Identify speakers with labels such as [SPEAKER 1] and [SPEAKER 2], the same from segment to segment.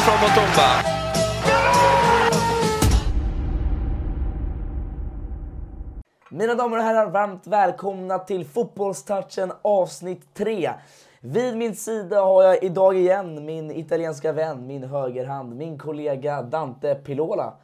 [SPEAKER 1] Hej ifrån Motumba.
[SPEAKER 2] Mina damer och herrar, varmt välkomna till Fotbollstouchen avsnitt 3. Vid min sida har jag idag igen min italienska vän, min högerhand, min kollega Dante Pilola.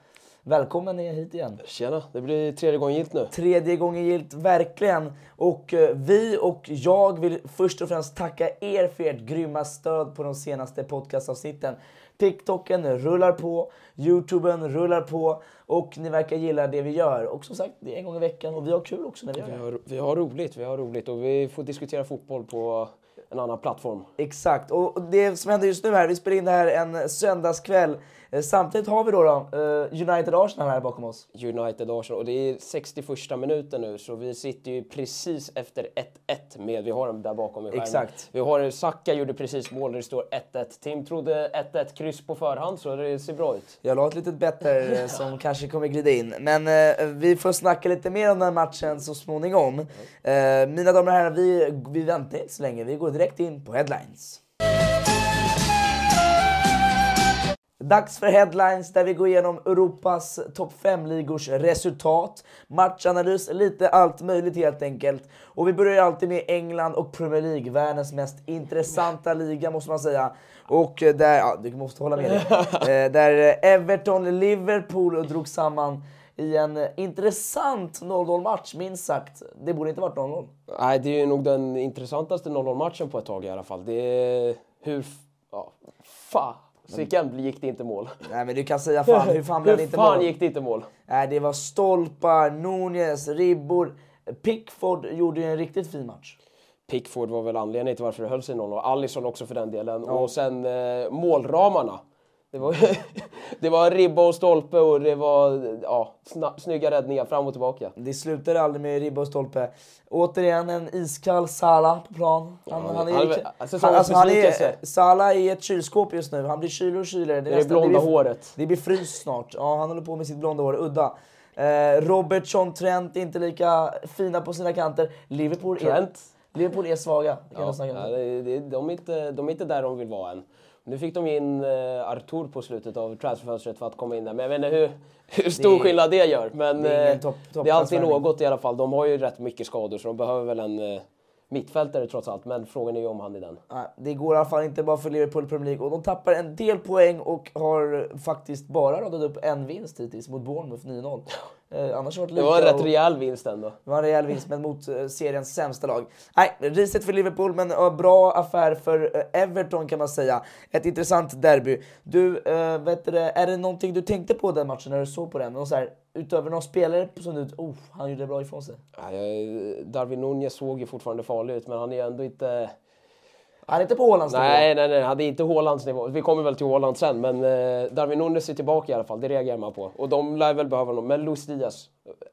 [SPEAKER 2] Välkommen hit igen.
[SPEAKER 3] Tjena, det blir tredje gången gilt nu.
[SPEAKER 2] Tredje gången gilt, verkligen. Och eh, vi och jag vill först och främst tacka er för ert grymma stöd på de senaste podcastavsnitten. TikToken rullar på, YouTuben rullar på och ni verkar gilla det vi gör. Och som sagt, det är en gång i veckan och vi har kul också när vi gör
[SPEAKER 3] Vi
[SPEAKER 2] det.
[SPEAKER 3] har, vi har roligt, vi har roligt och vi får diskutera fotboll på en annan plattform.
[SPEAKER 2] Exakt, och det som händer just nu här, vi spelar in det här en söndagskväll. Eh, Samtidigt har vi då, då eh, United Arsenal här bakom oss.
[SPEAKER 3] United Arsenal och det är 61 minuten nu så vi sitter ju precis efter 1-1 med, vi har dem där bakom i skärmen.
[SPEAKER 2] Exakt.
[SPEAKER 3] Vi har Saka gjorde precis mål där det står 1-1. Tim trodde 1-1 kryss på förhand så det ser bra ut.
[SPEAKER 2] Jag la ett litet bett där eh, som kanske kommer glida in. Men eh, vi får snacka lite mer om den här matchen så småningom. Eh, mina damer och herrar, vi, vi väntar inte så länge. Vi går direkt in på headlines. Dags för headlines där vi går igenom Europas topp 5-ligors resultat, matchanalys, lite allt möjligt helt enkelt. Och vi börjar alltid med England och Premier League, världens mest intressanta liga måste man säga. Och eh, där, ja du måste hålla med dig. Eh, där eh, Everton, Liverpool drog samman i en intressant 0-0 match, minst sagt. Det borde inte varit 0-0.
[SPEAKER 3] Nej, det är ju nog den intressantaste 0-0 matchen på ett tag i alla fall. Det är hur... Ja, fasiken gick det inte mål.
[SPEAKER 2] Nej men du kan säga fan, hur fan blev det inte mål?
[SPEAKER 3] gick det inte mål?
[SPEAKER 2] Nej, det var stolpar, Nunez, ribbor. Pickford gjorde ju en riktigt fin match.
[SPEAKER 3] Pickford var väl anledningen till varför det höll sig 0 och Alisson också för den delen. Och sen eh, målramarna. Det var, det var ribba och stolpe och det var ja, snygga räddningar fram och tillbaka.
[SPEAKER 2] Det slutade aldrig med ribba och stolpe. Återigen en iskall Salah på plan. Han,
[SPEAKER 3] Ja,
[SPEAKER 2] han, är,
[SPEAKER 3] han-
[SPEAKER 2] han,
[SPEAKER 3] säsongens
[SPEAKER 2] alltså, han är. Salah är i ett kylskåp just nu. Han blir kyligare och kyligare.
[SPEAKER 3] Det är
[SPEAKER 2] nästan-
[SPEAKER 3] blonda
[SPEAKER 2] blir,
[SPEAKER 3] håret.
[SPEAKER 2] Det blir frys snart. Ja, han håller på med sitt blonda hår. Udda. Eh, Robertson, Trent är inte lika fina på sina kanter. Liverpool, Är,
[SPEAKER 3] Trent?
[SPEAKER 2] Liverpool är svaga. Det kan
[SPEAKER 3] Ja, ja, det, det, de, är inte, de är inte där de vill vara än. Nu fick de in eh, Artur på slutet av transferfönstret för att komma in där. Men jag vet inte hur, hur stor
[SPEAKER 2] Det är-
[SPEAKER 3] skillnad det gör. Men
[SPEAKER 2] det är ingen
[SPEAKER 3] eh,
[SPEAKER 2] topp-
[SPEAKER 3] det är alltid något i alla fall. De har ju rätt mycket skador så de behöver väl en eh, mittfältare trots allt. Men frågan är ju om han är den.
[SPEAKER 2] Det går i alla fall inte bara för Liverpool i Premier League. Och de tappar en del poäng och har faktiskt bara radat upp en vinst hittills mot Bournemouth 9-0. Eh, annars har det varit
[SPEAKER 3] Det var en rätt rejäl vinst ändå.
[SPEAKER 2] Det var en rejäl vinst, men mot eh, seriens sämsta lag. Nej, riset för Liverpool, men eh, bra affär för eh, Everton kan man säga. Ett intressant derby. Du, eh, vet du, är det någonting du tänkte på den matchen när du såg på den? Någon så här, utöver någon spelare som du, oh, han gjorde bra ifrån sig.
[SPEAKER 3] Ja, Darwin Nunez såg ju fortfarande farlig ut men han är ändå inte...
[SPEAKER 2] Han är inte på Hålands nivå.
[SPEAKER 3] Nej, nej, nej, han är inte Haalands nivå. Vi kommer väl till Haaland sen, men eh, Darwin Nunes är tillbaka i alla fall. Det reagerar man på. Och de lär väl behöva honom. Men Luis Diaz,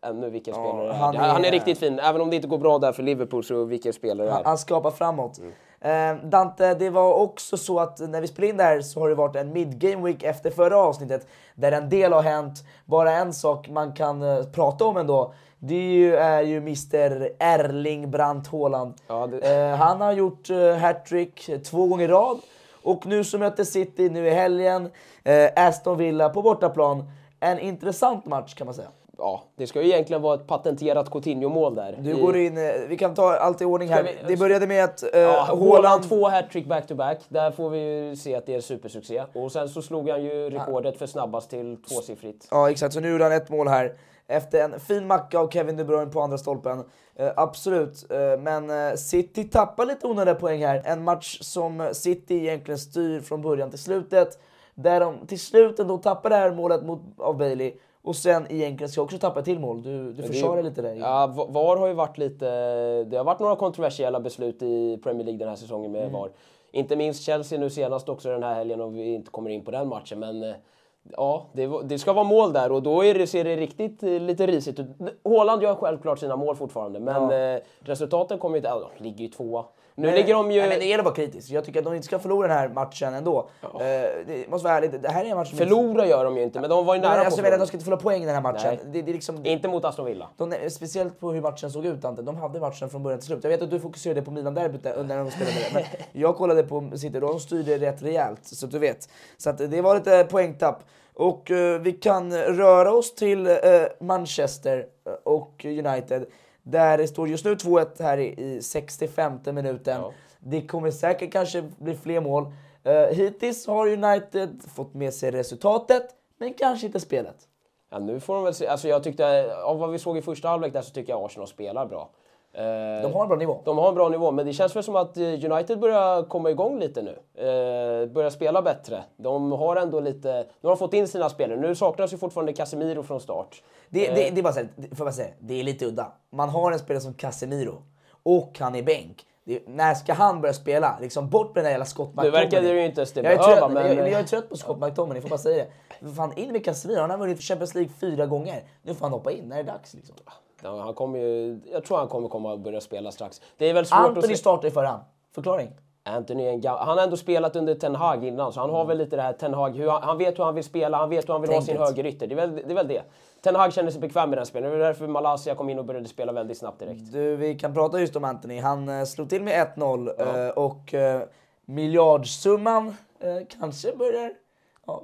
[SPEAKER 3] ännu vilken spelare det är.
[SPEAKER 2] han
[SPEAKER 3] Han,
[SPEAKER 2] är-
[SPEAKER 3] riktigt fin. Även om det inte går bra där för Liverpool så vilken spelare
[SPEAKER 2] Han,
[SPEAKER 3] är.
[SPEAKER 2] han skapar framåt. Eh, Dante, det var också så att när vi spelade in det här så har det varit en mid-game week efter förra avsnittet där en del har hänt. Bara en sak man kan eh, prata om ändå, det är ju, Mr Erling Brandt Haaland.
[SPEAKER 3] Ja, det-
[SPEAKER 2] Eh, han har gjort eh, hattrick två gånger i rad och nu så möter City nu i helgen eh, Aston Villa på bortaplan. En intressant match kan man säga.
[SPEAKER 3] Ja, det ska ju egentligen vara ett patenterat Coutinho-mål där.
[SPEAKER 2] Du går in, eh, vi kan ta allt i ordning här.
[SPEAKER 3] Vi-
[SPEAKER 2] Det började med att eh,
[SPEAKER 3] Ja,
[SPEAKER 2] Haaland...
[SPEAKER 3] Två hattrick back-to-back. Där får vi ju se att det är supersuccé. Och sen så slog han ju rekordet för snabbast till tvåsiffrigt.
[SPEAKER 2] Ja exakt, så nu gjorde han ett mål här. Efter en fin macka av Kevin De Bruyne på andra stolpen. Eh, absolut, eh, men eh, City tappar lite onödiga poäng här. En match som City egentligen styr från början till slutet. Där de till slut ändå tappar det här målet mot, av Bailey. Och sen egentligen ska också tappa till mål. Du, du försvarar lite där.
[SPEAKER 3] Ja, VAR har ju varit lite... Det har varit några kontroversiella beslut i Premier League den här säsongen med
[SPEAKER 2] Mm.
[SPEAKER 3] VAR. Inte minst Chelsea nu senast också den här helgen om vi inte kommer in på den matchen. Men eh, ja, det, det ska vara mål där och då det, ser det riktigt eh, lite risigt ut. Haaland gör självklart sina mål fortfarande men eh, resultaten kommer ju inte... Ja, de ligger ju tvåa. Nu
[SPEAKER 2] Men-
[SPEAKER 3] ligger de ju...
[SPEAKER 2] Nej, men det gäller att vara kritisk. Jag tycker att de inte ska förlora den här matchen ändå. Eh, det måste vara ärligt. Det här är en match som...
[SPEAKER 3] Förlora gör de ju inte, men de var ju
[SPEAKER 2] Nej,
[SPEAKER 3] nära
[SPEAKER 2] men
[SPEAKER 3] på
[SPEAKER 2] alltså,
[SPEAKER 3] förlora.
[SPEAKER 2] de ska inte förlora poäng i den här matchen.
[SPEAKER 3] Nej.
[SPEAKER 2] Det, det är liksom...
[SPEAKER 3] Inte mot Aston Villa.
[SPEAKER 2] De, speciellt på hur matchen såg ut Ante. De hade matchen från början till slut. Jag vet att du fokuserade på Milan-derbyt när de spelade det. Men jag kollade på City och de styrde rätt rejält. Så du vet. Så det var lite poängtapp. Och eh, vi kan röra oss till eh, Manchester och United. Där det står just nu 2-1 här i, i 65 minuten.
[SPEAKER 3] Ja.
[SPEAKER 2] Det kommer säkert kanske bli fler mål. Uh, hittills har United fått med sig resultatet, men kanske inte spelet.
[SPEAKER 3] Ja, nu får de väl se. Alltså jag tyckte, av vad vi såg i första halvlek där så tycker jag Arsenal spelar bra. Eh,
[SPEAKER 2] De har en bra nivå.
[SPEAKER 3] De har en bra nivå, men det känns väl som att eh, United börjar komma igång lite nu. Eh, börjar spela bättre. De har ändå lite... Nu har de fått in sina spelare. Nu saknas ju fortfarande Casemiro från start.
[SPEAKER 2] Det,
[SPEAKER 3] Eh.
[SPEAKER 2] det, det är bara så här, får jag säga, det är lite udda. Man har en spelare som Casemiro och han är bänk. Det, när ska han börja spela? Liksom bort med den där jävla Scott
[SPEAKER 3] Nu verkar det
[SPEAKER 2] McTominay.
[SPEAKER 3] ju inte ens det
[SPEAKER 2] jag är, trött,
[SPEAKER 3] men-
[SPEAKER 2] jag, jag är trött på Scott McTominay, får bara säga det. Fan, in med Casemiro, han har vunnit Champions League fyra gånger. Nu får han hoppa in, när är det dags liksom?
[SPEAKER 3] Ja, han kommer ju, jag tror han kommer komma och börja spela strax. Det är väl svårt att
[SPEAKER 2] Anthony
[SPEAKER 3] se...
[SPEAKER 2] startar i förhand. Förklaring?
[SPEAKER 3] Anthony är en. Han har ändå spelat under Ten Hag innan, så han har väl lite det här Ten Hag... Hur han, han vet hur han vill spela, han vet hur han vill ha sin
[SPEAKER 2] Tänket.
[SPEAKER 3] högerytter. Det är, väl, det är väl det. Ten Hag känner sig bekväm med den spelaren. Det var därför Malaysia kom in och började spela väldigt snabbt direkt.
[SPEAKER 2] Du, vi kan prata just om Anthony. Han eh, slog till med 1-0 eh, och eh, miljardsumman eh, kanske börjar ja,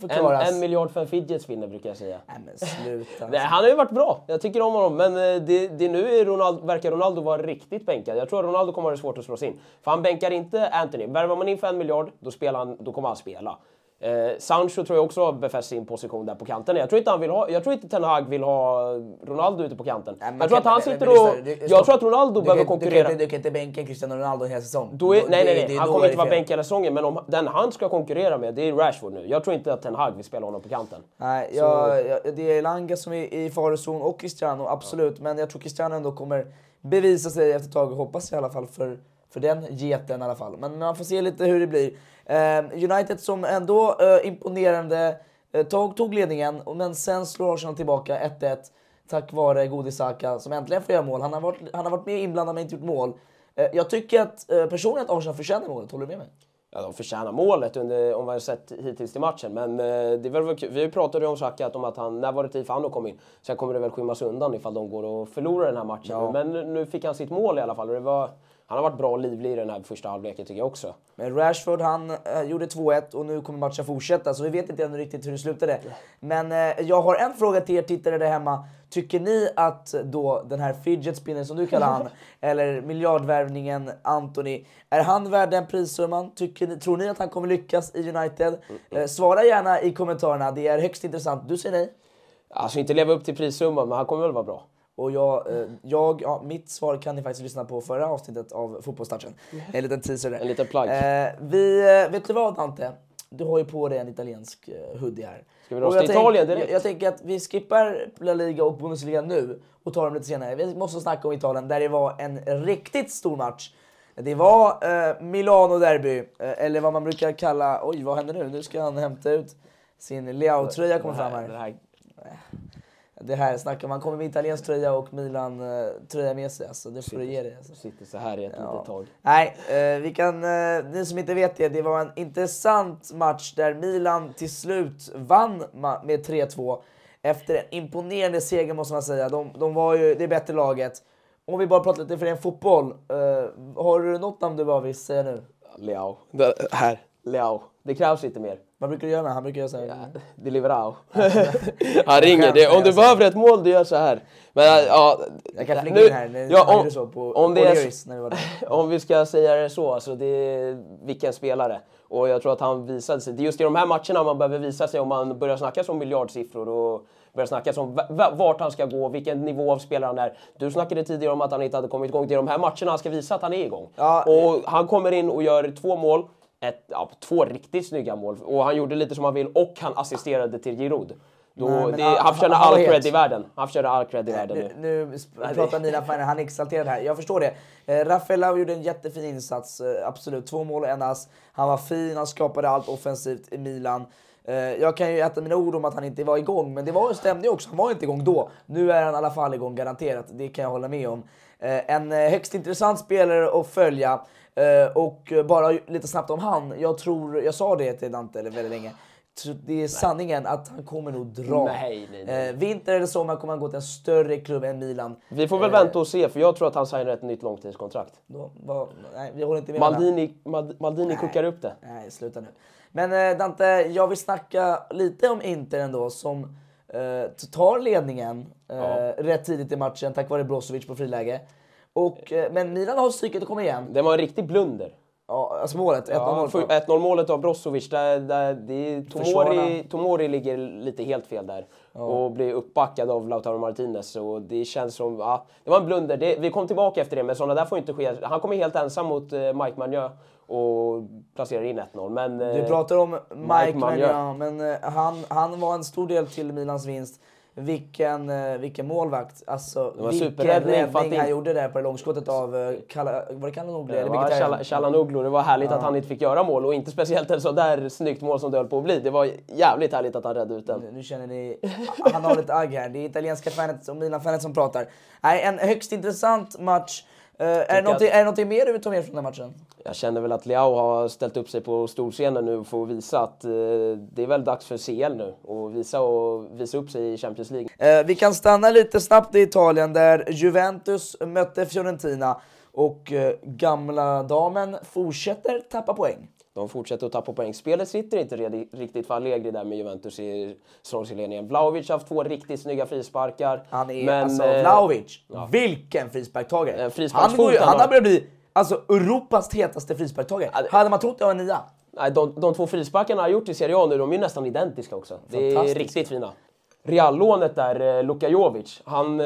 [SPEAKER 2] förklaras.
[SPEAKER 3] en miljard för en fidget spinner brukar jag säga.
[SPEAKER 2] Nej men sluta.
[SPEAKER 3] Nej, han har ju varit bra. Jag tycker om honom. Men eh, det, det nu är Ronaldo, verkar Ronaldo vara riktigt bänkad. Jag tror att Ronaldo kommer ha det svårt att slå sig in. För han bänkar inte Anthony. Värvar man in för en miljard, då, spelar han, då kommer han spela. Eh, Sancho tror jag också har befäst sin position där på kanten. Jag tror inte, han vill ha, jag tror inte Ten Hag vill ha Ronaldo ute på kanten.
[SPEAKER 2] Nej,
[SPEAKER 3] jag tror att han
[SPEAKER 2] men-
[SPEAKER 3] sitter
[SPEAKER 2] men
[SPEAKER 3] och...
[SPEAKER 2] du-
[SPEAKER 3] Jag
[SPEAKER 2] stopp.
[SPEAKER 3] tror att Ronaldo
[SPEAKER 2] Du
[SPEAKER 3] behöver
[SPEAKER 2] kan- Du
[SPEAKER 3] konkurrera.
[SPEAKER 2] kan, inte, du kan inte bänka Cristiano Ronaldo en hel säsong.
[SPEAKER 3] Då är,
[SPEAKER 2] Då-
[SPEAKER 3] nej, nej, nej.
[SPEAKER 2] det
[SPEAKER 3] Han kommer inte vara bänkad hela säsongen. Men om den han ska konkurrera med, det är Rashford nu. Jag tror inte att Ten Hag vill spela honom på kanten.
[SPEAKER 2] Nej, jag, jag, det är Langa som är i farozon och Cristiano, absolut. Men jag tror Cristiano ändå kommer bevisa sig efter ett tag, hoppas jag i alla fall för, för den geten i alla fall. Men man får se lite hur det blir. Eh, United som ändå eh, imponerande eh, tog, tog ledningen, men sen slår Arsenal tillbaka 1-1 tack vare Godi Saka som äntligen får göra mål. Han har varit, han har varit med inblandad men inte gjort mål. Eh, jag tycker att personligen att Arsenal förtjänar målet, håller du med mig?
[SPEAKER 3] Ja, de förtjänar målet under, om man har sett hittills i matchen. Men det kul. Vi pratade ju om Xhaka att om att han, när var det tid för han att komma in? Sen kommer det väl skymmas undan ifall de går och förlorar den här matchen.
[SPEAKER 2] Ja.
[SPEAKER 3] Men nu- nu fick han sitt mål i alla fall. Och det var, han har varit bra och livlig i den här första halvleken tycker jag också.
[SPEAKER 2] Men Rashford han eh, gjorde 2-1 och nu kommer matchen fortsätta så vi vet inte ännu riktigt hur det slutade. Men eh, jag har en fråga till er tittare där hemma. Tycker ni att då den här fidget spinner som du kallar han, eller miljardvärvningen Anthony, är han värd den prissumman? Tycker ni, tror ni att han kommer lyckas i United? Eh, svara gärna i kommentarerna, det är högst intressant. Du säger nej?
[SPEAKER 3] Alltså inte leva upp till prissumman, men han kommer väl vara bra.
[SPEAKER 2] Och jag, eh, jag, ja, mitt svar kan ni faktiskt lyssna på förra avsnittet av Fotbollstouchen. En liten teaser där.
[SPEAKER 3] En liten plugg.
[SPEAKER 2] Eh, vi, eh, vet du vad Dante? Du har ju på dig en italiensk hoodie här.
[SPEAKER 3] Ska vi dra oss till Italien direkt?
[SPEAKER 2] Jag, jag tänker att vi skippar La Liga och Bundesliga nu och tar dem lite senare. Vi måste snacka om Italien där det var en riktigt stor match. Det var eh, Milano-derby, eh, eller vad man brukar kalla... Oj, vad händer nu? Nu ska han hämta ut sin Leao-tröja kommer fram
[SPEAKER 3] Det
[SPEAKER 2] här. Det här snackar man kommer med italiensk tröja och Milan-tröja med sig. Alltså, det får du ge dig. Alltså.
[SPEAKER 3] Sitter så här i ett litet tag.
[SPEAKER 2] Nej, eh, vi kan, eh, ni som inte vet det, det var en intressant match där Milan till slut vann med 3-2 efter en imponerande seger måste man säga. De, de var ju det bättre laget. Om vi bara pratar lite för en fotboll, eh, har du något namn du bara vill säga nu?
[SPEAKER 3] Leao. Här. Leao. Det krävs lite mer.
[SPEAKER 2] Vad brukar du göra med Han brukar göra så här.
[SPEAKER 3] Deliverao. Han ringer. Det, om du behöver ett mål, du gör så här. Men ja,
[SPEAKER 2] Jag kan flika
[SPEAKER 3] nu-
[SPEAKER 2] in här,
[SPEAKER 3] ja, om-
[SPEAKER 2] så på
[SPEAKER 3] om det är
[SPEAKER 2] när vi var där.
[SPEAKER 3] Om vi ska säga det så, alltså det är vilken spelare. Och jag tror att han visade sig. Det är just i de här matcherna man behöver visa sig om man börjar snacka om miljardsiffror och börjar snacka om va- va- vart han ska gå, vilken nivå av spelare han är. Du snackade tidigare om att han inte hade kommit igång. Det är de här matcherna han ska visa att han är igång.
[SPEAKER 2] Ja.
[SPEAKER 3] Och han kommer in och gör två mål. Ett, ja, två riktigt snygga mål. Och han gjorde lite som han vill och han assisterade till Giroud. Då,
[SPEAKER 2] Nej,
[SPEAKER 3] det,
[SPEAKER 2] han-
[SPEAKER 3] han förtjänar all cred i världen. Han förtjänar all cred i världen nu.
[SPEAKER 2] Nu, pratar mina fan, han är exalterad här. Jag förstår det. Eh, Rafael Lau gjorde en jättefin insats, eh, absolut. Två mål och en ass. Han var fin, han skapade allt offensivt i Milan. Eh, jag kan ju äta mina ord om att han inte var igång, men det var, ju också. Han var inte igång då. Nu är han i alla fall igång, garanterat. Det kan jag hålla med om. Eh, en eh, högst intressant spelare att följa. Eh, och bara lite snabbt om han. Jag tror, jag sa det till Dante väldigt länge. Det är sanningen att han kommer nog dra.
[SPEAKER 3] Nej, nej, nej.
[SPEAKER 2] Vinter eller sommar kommer han gå till en större klubb än Milan.
[SPEAKER 3] Vi får väl vänta och se, för jag tror att han signar ett nytt långtidskontrakt.
[SPEAKER 2] Då, vad, nej, jag håller inte med.
[SPEAKER 3] Maldini, Mald- Maldini kuckar upp det.
[SPEAKER 2] Nej, sluta nu. Men Dante, jag vill snacka lite om Inter ändå som eh, tar ledningen eh, rätt tidigt i matchen tack vare Brozovic på friläge. Och, eh, men Milan har psyket att komma igen.
[SPEAKER 3] Det var en riktig blunder.
[SPEAKER 2] Ja, alltså målet, 1-0
[SPEAKER 3] Ja,
[SPEAKER 2] mål.
[SPEAKER 3] för 1-0 målet av Brozovic, där, där, det Tomori. Tomori ligger lite helt fel där. Och blir uppbackad av Lautaro Martinez. Och det känns som, ja, det var en blunder. Det, vi kom tillbaka efter det, men sådana där får inte ske. Han kommer helt ensam mot eh, Mike Magnier och placerar in 1-0. Men,
[SPEAKER 2] Du
[SPEAKER 3] eh,
[SPEAKER 2] pratar om Mike,
[SPEAKER 3] Mike. Magnier,
[SPEAKER 2] men eh, han, han var en stor del till Milans vinst. Vilken, eh, vilken målvakt! Alltså,
[SPEAKER 3] var
[SPEAKER 2] vilken
[SPEAKER 3] att
[SPEAKER 2] räddning
[SPEAKER 3] det-
[SPEAKER 2] han gjorde där på det långskottet av Kala, var det Kalanoglu?
[SPEAKER 3] Ja? Chal- Chalanoglu, det var härligt att han inte fick göra mål och inte speciellt ett sådär snyggt mål som det höll på att bli. Det var jävligt härligt att han räddade ut den.
[SPEAKER 2] Nu känner ni, han har lite agg här. Det är italienska fanet och Milan-fanet som pratar. Nej, en högst intressant match. Eh, är, det
[SPEAKER 3] att-
[SPEAKER 2] någonting, är det någonting mer du vill ta med från den här matchen?
[SPEAKER 3] Jag känner väl att Leao har ställt upp sig på storscenen nu för att visa att eh, det är väl dags för CL nu och visa, och visa upp sig i Champions League.
[SPEAKER 2] Eh, vi kan stanna lite snabbt i Italien där Juventus mötte Fiorentina och eh, gamla damen fortsätter tappa poäng.
[SPEAKER 3] De fortsätter att tappa poäng. Spelet sitter inte redi- riktigt för Allegri där med Juventus i strålsledningen. Vlahovic har haft två riktigt snygga frisparkar.
[SPEAKER 2] Han är
[SPEAKER 3] men,
[SPEAKER 2] alltså
[SPEAKER 3] eh,
[SPEAKER 2] Vlahovic, vilken frisparktagare! Han, går
[SPEAKER 3] han
[SPEAKER 2] han har. börjat bli alltså, Europas hetaste frisparktagare. Hade man trott det var en nia?
[SPEAKER 3] Nej, de, de två frisparkarna han har gjort i Serie A nu, de är ju nästan identiska också. Det är riktigt fina. Reallånet där, eh, Luka Jovic, han eh,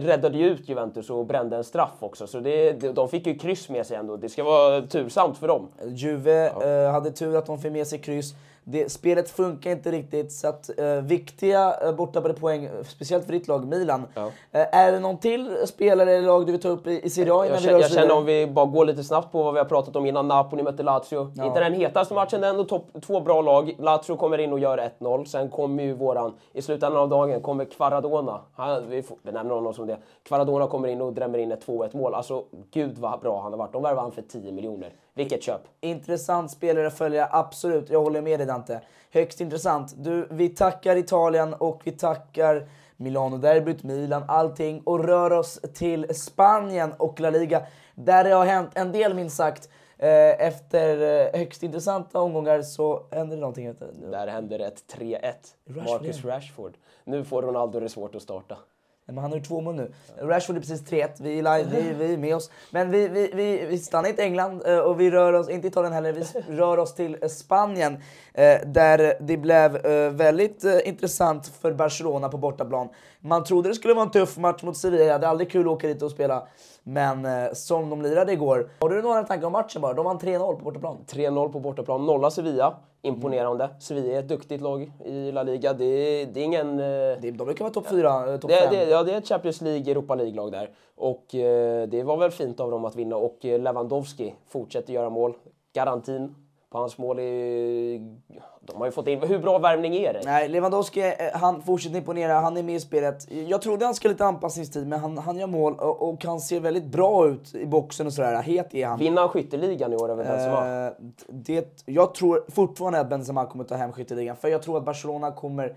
[SPEAKER 3] räddade ju ut Juventus och brände en straff också. Så det, de, fick ju kryss med sig ändå. Det ska vara tursamt för dem.
[SPEAKER 2] Juve eh, hade tur att de fick med sig kryss. Det, spelet funkar inte riktigt, så att eh, viktiga eh, bortappade poäng, speciellt för ditt lag Milan.
[SPEAKER 3] Ja.
[SPEAKER 2] Eh, är det någon till spelare eller lag du vill ta upp i, i Serie A innan
[SPEAKER 3] Jag, jag
[SPEAKER 2] vidare?
[SPEAKER 3] känner om vi bara går lite snabbt på vad vi har pratat om innan. Napoli mötte Lazio. Inte den hetaste matchen, det är ändå topp, två bra lag. Lazio kommer in och gör 1-0. Sen kommer ju våran, i slutändan av dagen, kommer Kvaradona. Han, vi får, benämner honom som det. Kvaradona kommer in och drämmer in ett 2-1 mål. Alltså, gud vad bra han har varit. De värvade han för 10 miljoner. Vilket köp!
[SPEAKER 2] Intressant spelare att följa, absolut. Jag håller med dig Dante. Högst intressant. Du, vi tackar Italien och vi tackar Milano-derbyt, Milan, allting och rör oss till Spanien och La Liga. Där det har hänt en del minst sagt. Eh, Efter eh, högst intressanta omgångar så händer det någonting.
[SPEAKER 3] Där händer ett 3-1.
[SPEAKER 2] Rashford
[SPEAKER 3] Marcus. Rashford. Nu får Ronaldo det svårt att starta.
[SPEAKER 2] Nej, Men han har ju två mål nu. Rashford är precis 3-1, vi är live, vi, vi är med oss. Men vi, vi, vi, vi stannar inte i England eh, och vi rör oss, inte i Italien heller, vi rör oss till eh, Spanien. Eh, där det blev väldigt intressant för Barcelona på bortaplan. Man trodde det skulle vara en tuff match mot Sevilla, det är aldrig kul att åka dit och spela. Men som de lirade igår. Har du några tankar om matchen bara? De vann 3-0 på bortaplan.
[SPEAKER 3] 3-0 på bortaplan. Nolla Sevilla. Imponerande. Sevilla är ett duktigt lag i La Liga. Det det är ingen... eh,
[SPEAKER 2] Det- De brukar vara topp 4, topp
[SPEAKER 3] Det,
[SPEAKER 2] 5.
[SPEAKER 3] det, ja, det är ett Champions League, Europa League-lag där. Och eh, det var väl fint av dem att vinna. Och eh, Lewandowski fortsätter göra mål. Garantin på hans mål. Är, de har ju fått in... Hur bra värvning är det?
[SPEAKER 2] Nej, Lewandowski, eh, han fortsätter imponera, han är med i spelet. Jag trodde han skulle lite anpassningstid, men han, han gör mål och, och han ser väldigt bra ut i boxen och sådär. Het är han.
[SPEAKER 3] Vinner han skytteligan i år över Benzema?
[SPEAKER 2] Eh, det, jag tror fortfarande att Benzema kommer ta hem skytteligan, för jag tror att Barcelona kommer,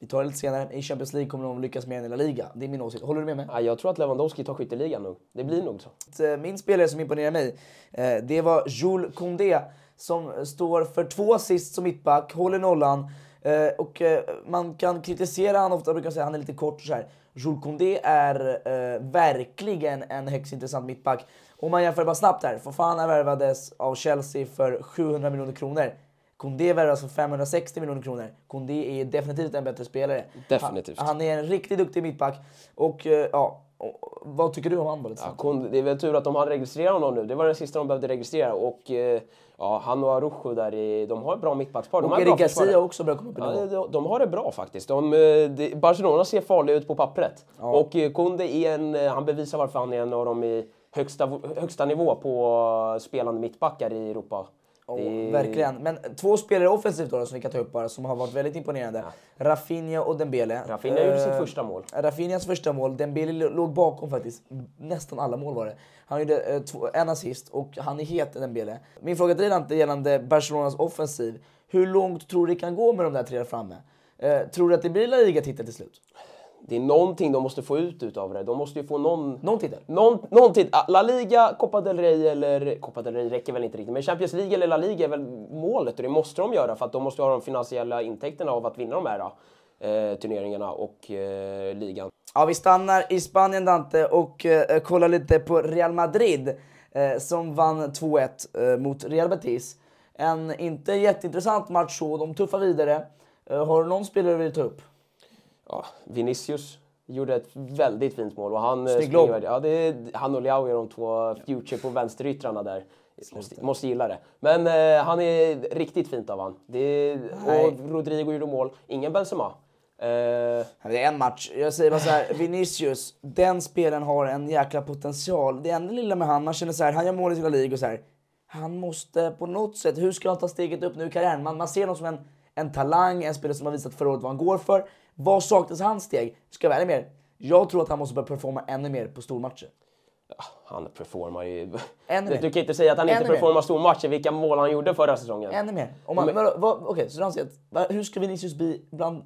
[SPEAKER 2] vi tar det lite senare, i Champions League kommer de lyckas mer än i La Liga. Det är min åsikt. Håller du med mig?
[SPEAKER 3] Ja, jag tror att Lewandowski tar skytteligan nog. Det blir nog så.
[SPEAKER 2] Eh, Min spelare som imponerar mig, eh, det var Jules Koundé som står för två assist som mittback, håller nollan. Eh, Och eh, man kan kritisera han ofta, brukar säga att han är lite kort och så här. Jules Koundé är eh, verkligen en högst intressant mittback. Om man jämför bara snabbt här, Fofana värvades av Chelsea för 700 miljoner kronor. Koundé värvas för 560 miljoner kronor. Koundé är definitivt en bättre spelare.
[SPEAKER 3] Definitivt.
[SPEAKER 2] Han, han är en riktigt duktig mittback. Och eh, ja, vad tycker du om han?
[SPEAKER 3] Ja, det är väl tur att de har registrerat honom nu. Det var den sista de behövde registrera. Och eh, ja, han och Arujo där, i, de har ett bra mittbackspar. De
[SPEAKER 2] Och
[SPEAKER 3] försvar.
[SPEAKER 2] Garcia också börjar komma upp i
[SPEAKER 3] Ja, de, de har det bra faktiskt. De, eh, det, Barcelona ser farliga ut på pappret. Och eh, Kunde är en, han bevisar varför han är en av dem i högsta, högsta nivå på spelande mittbackar i Europa.
[SPEAKER 2] Ja,
[SPEAKER 3] Det
[SPEAKER 2] Verkligen. Men två spelare offensivt då, som vi kan ta upp bara, som har varit väldigt imponerande. Rafinha och Dembele.
[SPEAKER 3] Rafinha gjorde sitt
[SPEAKER 2] Eh,
[SPEAKER 3] första mål.
[SPEAKER 2] Rafinhas första mål. Dembele låg bakom faktiskt. Nästan alla mål var det. Han gjorde eh, två, en assist och han är het Dembele. Min fråga till dig Dante gällande Barcelonas offensiv. Hur långt tror du det kan gå med de där tre framme? Eh, tror du att det blir La Liga-titel till slut?
[SPEAKER 3] Det är någonting de måste få ut utav det. De måste ju få någon...
[SPEAKER 2] Någon titel?
[SPEAKER 3] Någon, någon tid. Ah, La Liga, Copa del Rey eller... Copa del Rey räcker väl inte riktigt, men Champions League eller La Liga är väl målet och det måste de göra för att de måste ha de finansiella intäkterna av att vinna de här eh, turneringarna och eh, ligan.
[SPEAKER 2] Ja, vi stannar i Spanien Dante och eh, kollar lite på Real Madrid eh, som vann 2-1 eh, mot Real Betis. En inte jätteintressant match så, de tuffar vidare. Eh, har du någon spelare du vill ta upp?
[SPEAKER 3] Ja, Vinicius gjorde ett väldigt fint mål och han... eh, springer-. Ja, det är, han och Leao är de två future på vänsteryttrarna där. Måste, måste gilla det. Men eh, han är riktigt fint av han. Det och Rodrigo gjorde mål. Ingen Benzema. Eh,
[SPEAKER 2] Det är en match. Jag säger bara så här, Vinicius, den spelaren har en jäkla potential. Det enda lilla med han, man känner så här, han gör mål i sina ligor så här. Han måste på något sätt, hur ska han ta steget upp nu i karriären? Man, man ser honom som en, en talang, en spelare som har visat förra året vad han går för. Vad saknas hans steg? Ska jag vara ärlig med er? Jag tror att han måste börja performa ännu mer på stormatcher.
[SPEAKER 3] Han performar ju...
[SPEAKER 2] Ännu mer.
[SPEAKER 3] Du kan inte säga att han inte
[SPEAKER 2] Ännu mer.
[SPEAKER 3] performar stormatcher, vilka mål han gjorde förra säsongen.
[SPEAKER 2] Ännu mer. Om man,
[SPEAKER 3] Men-
[SPEAKER 2] vad- Okej, så du anser att, hur ska Vinicius bli bland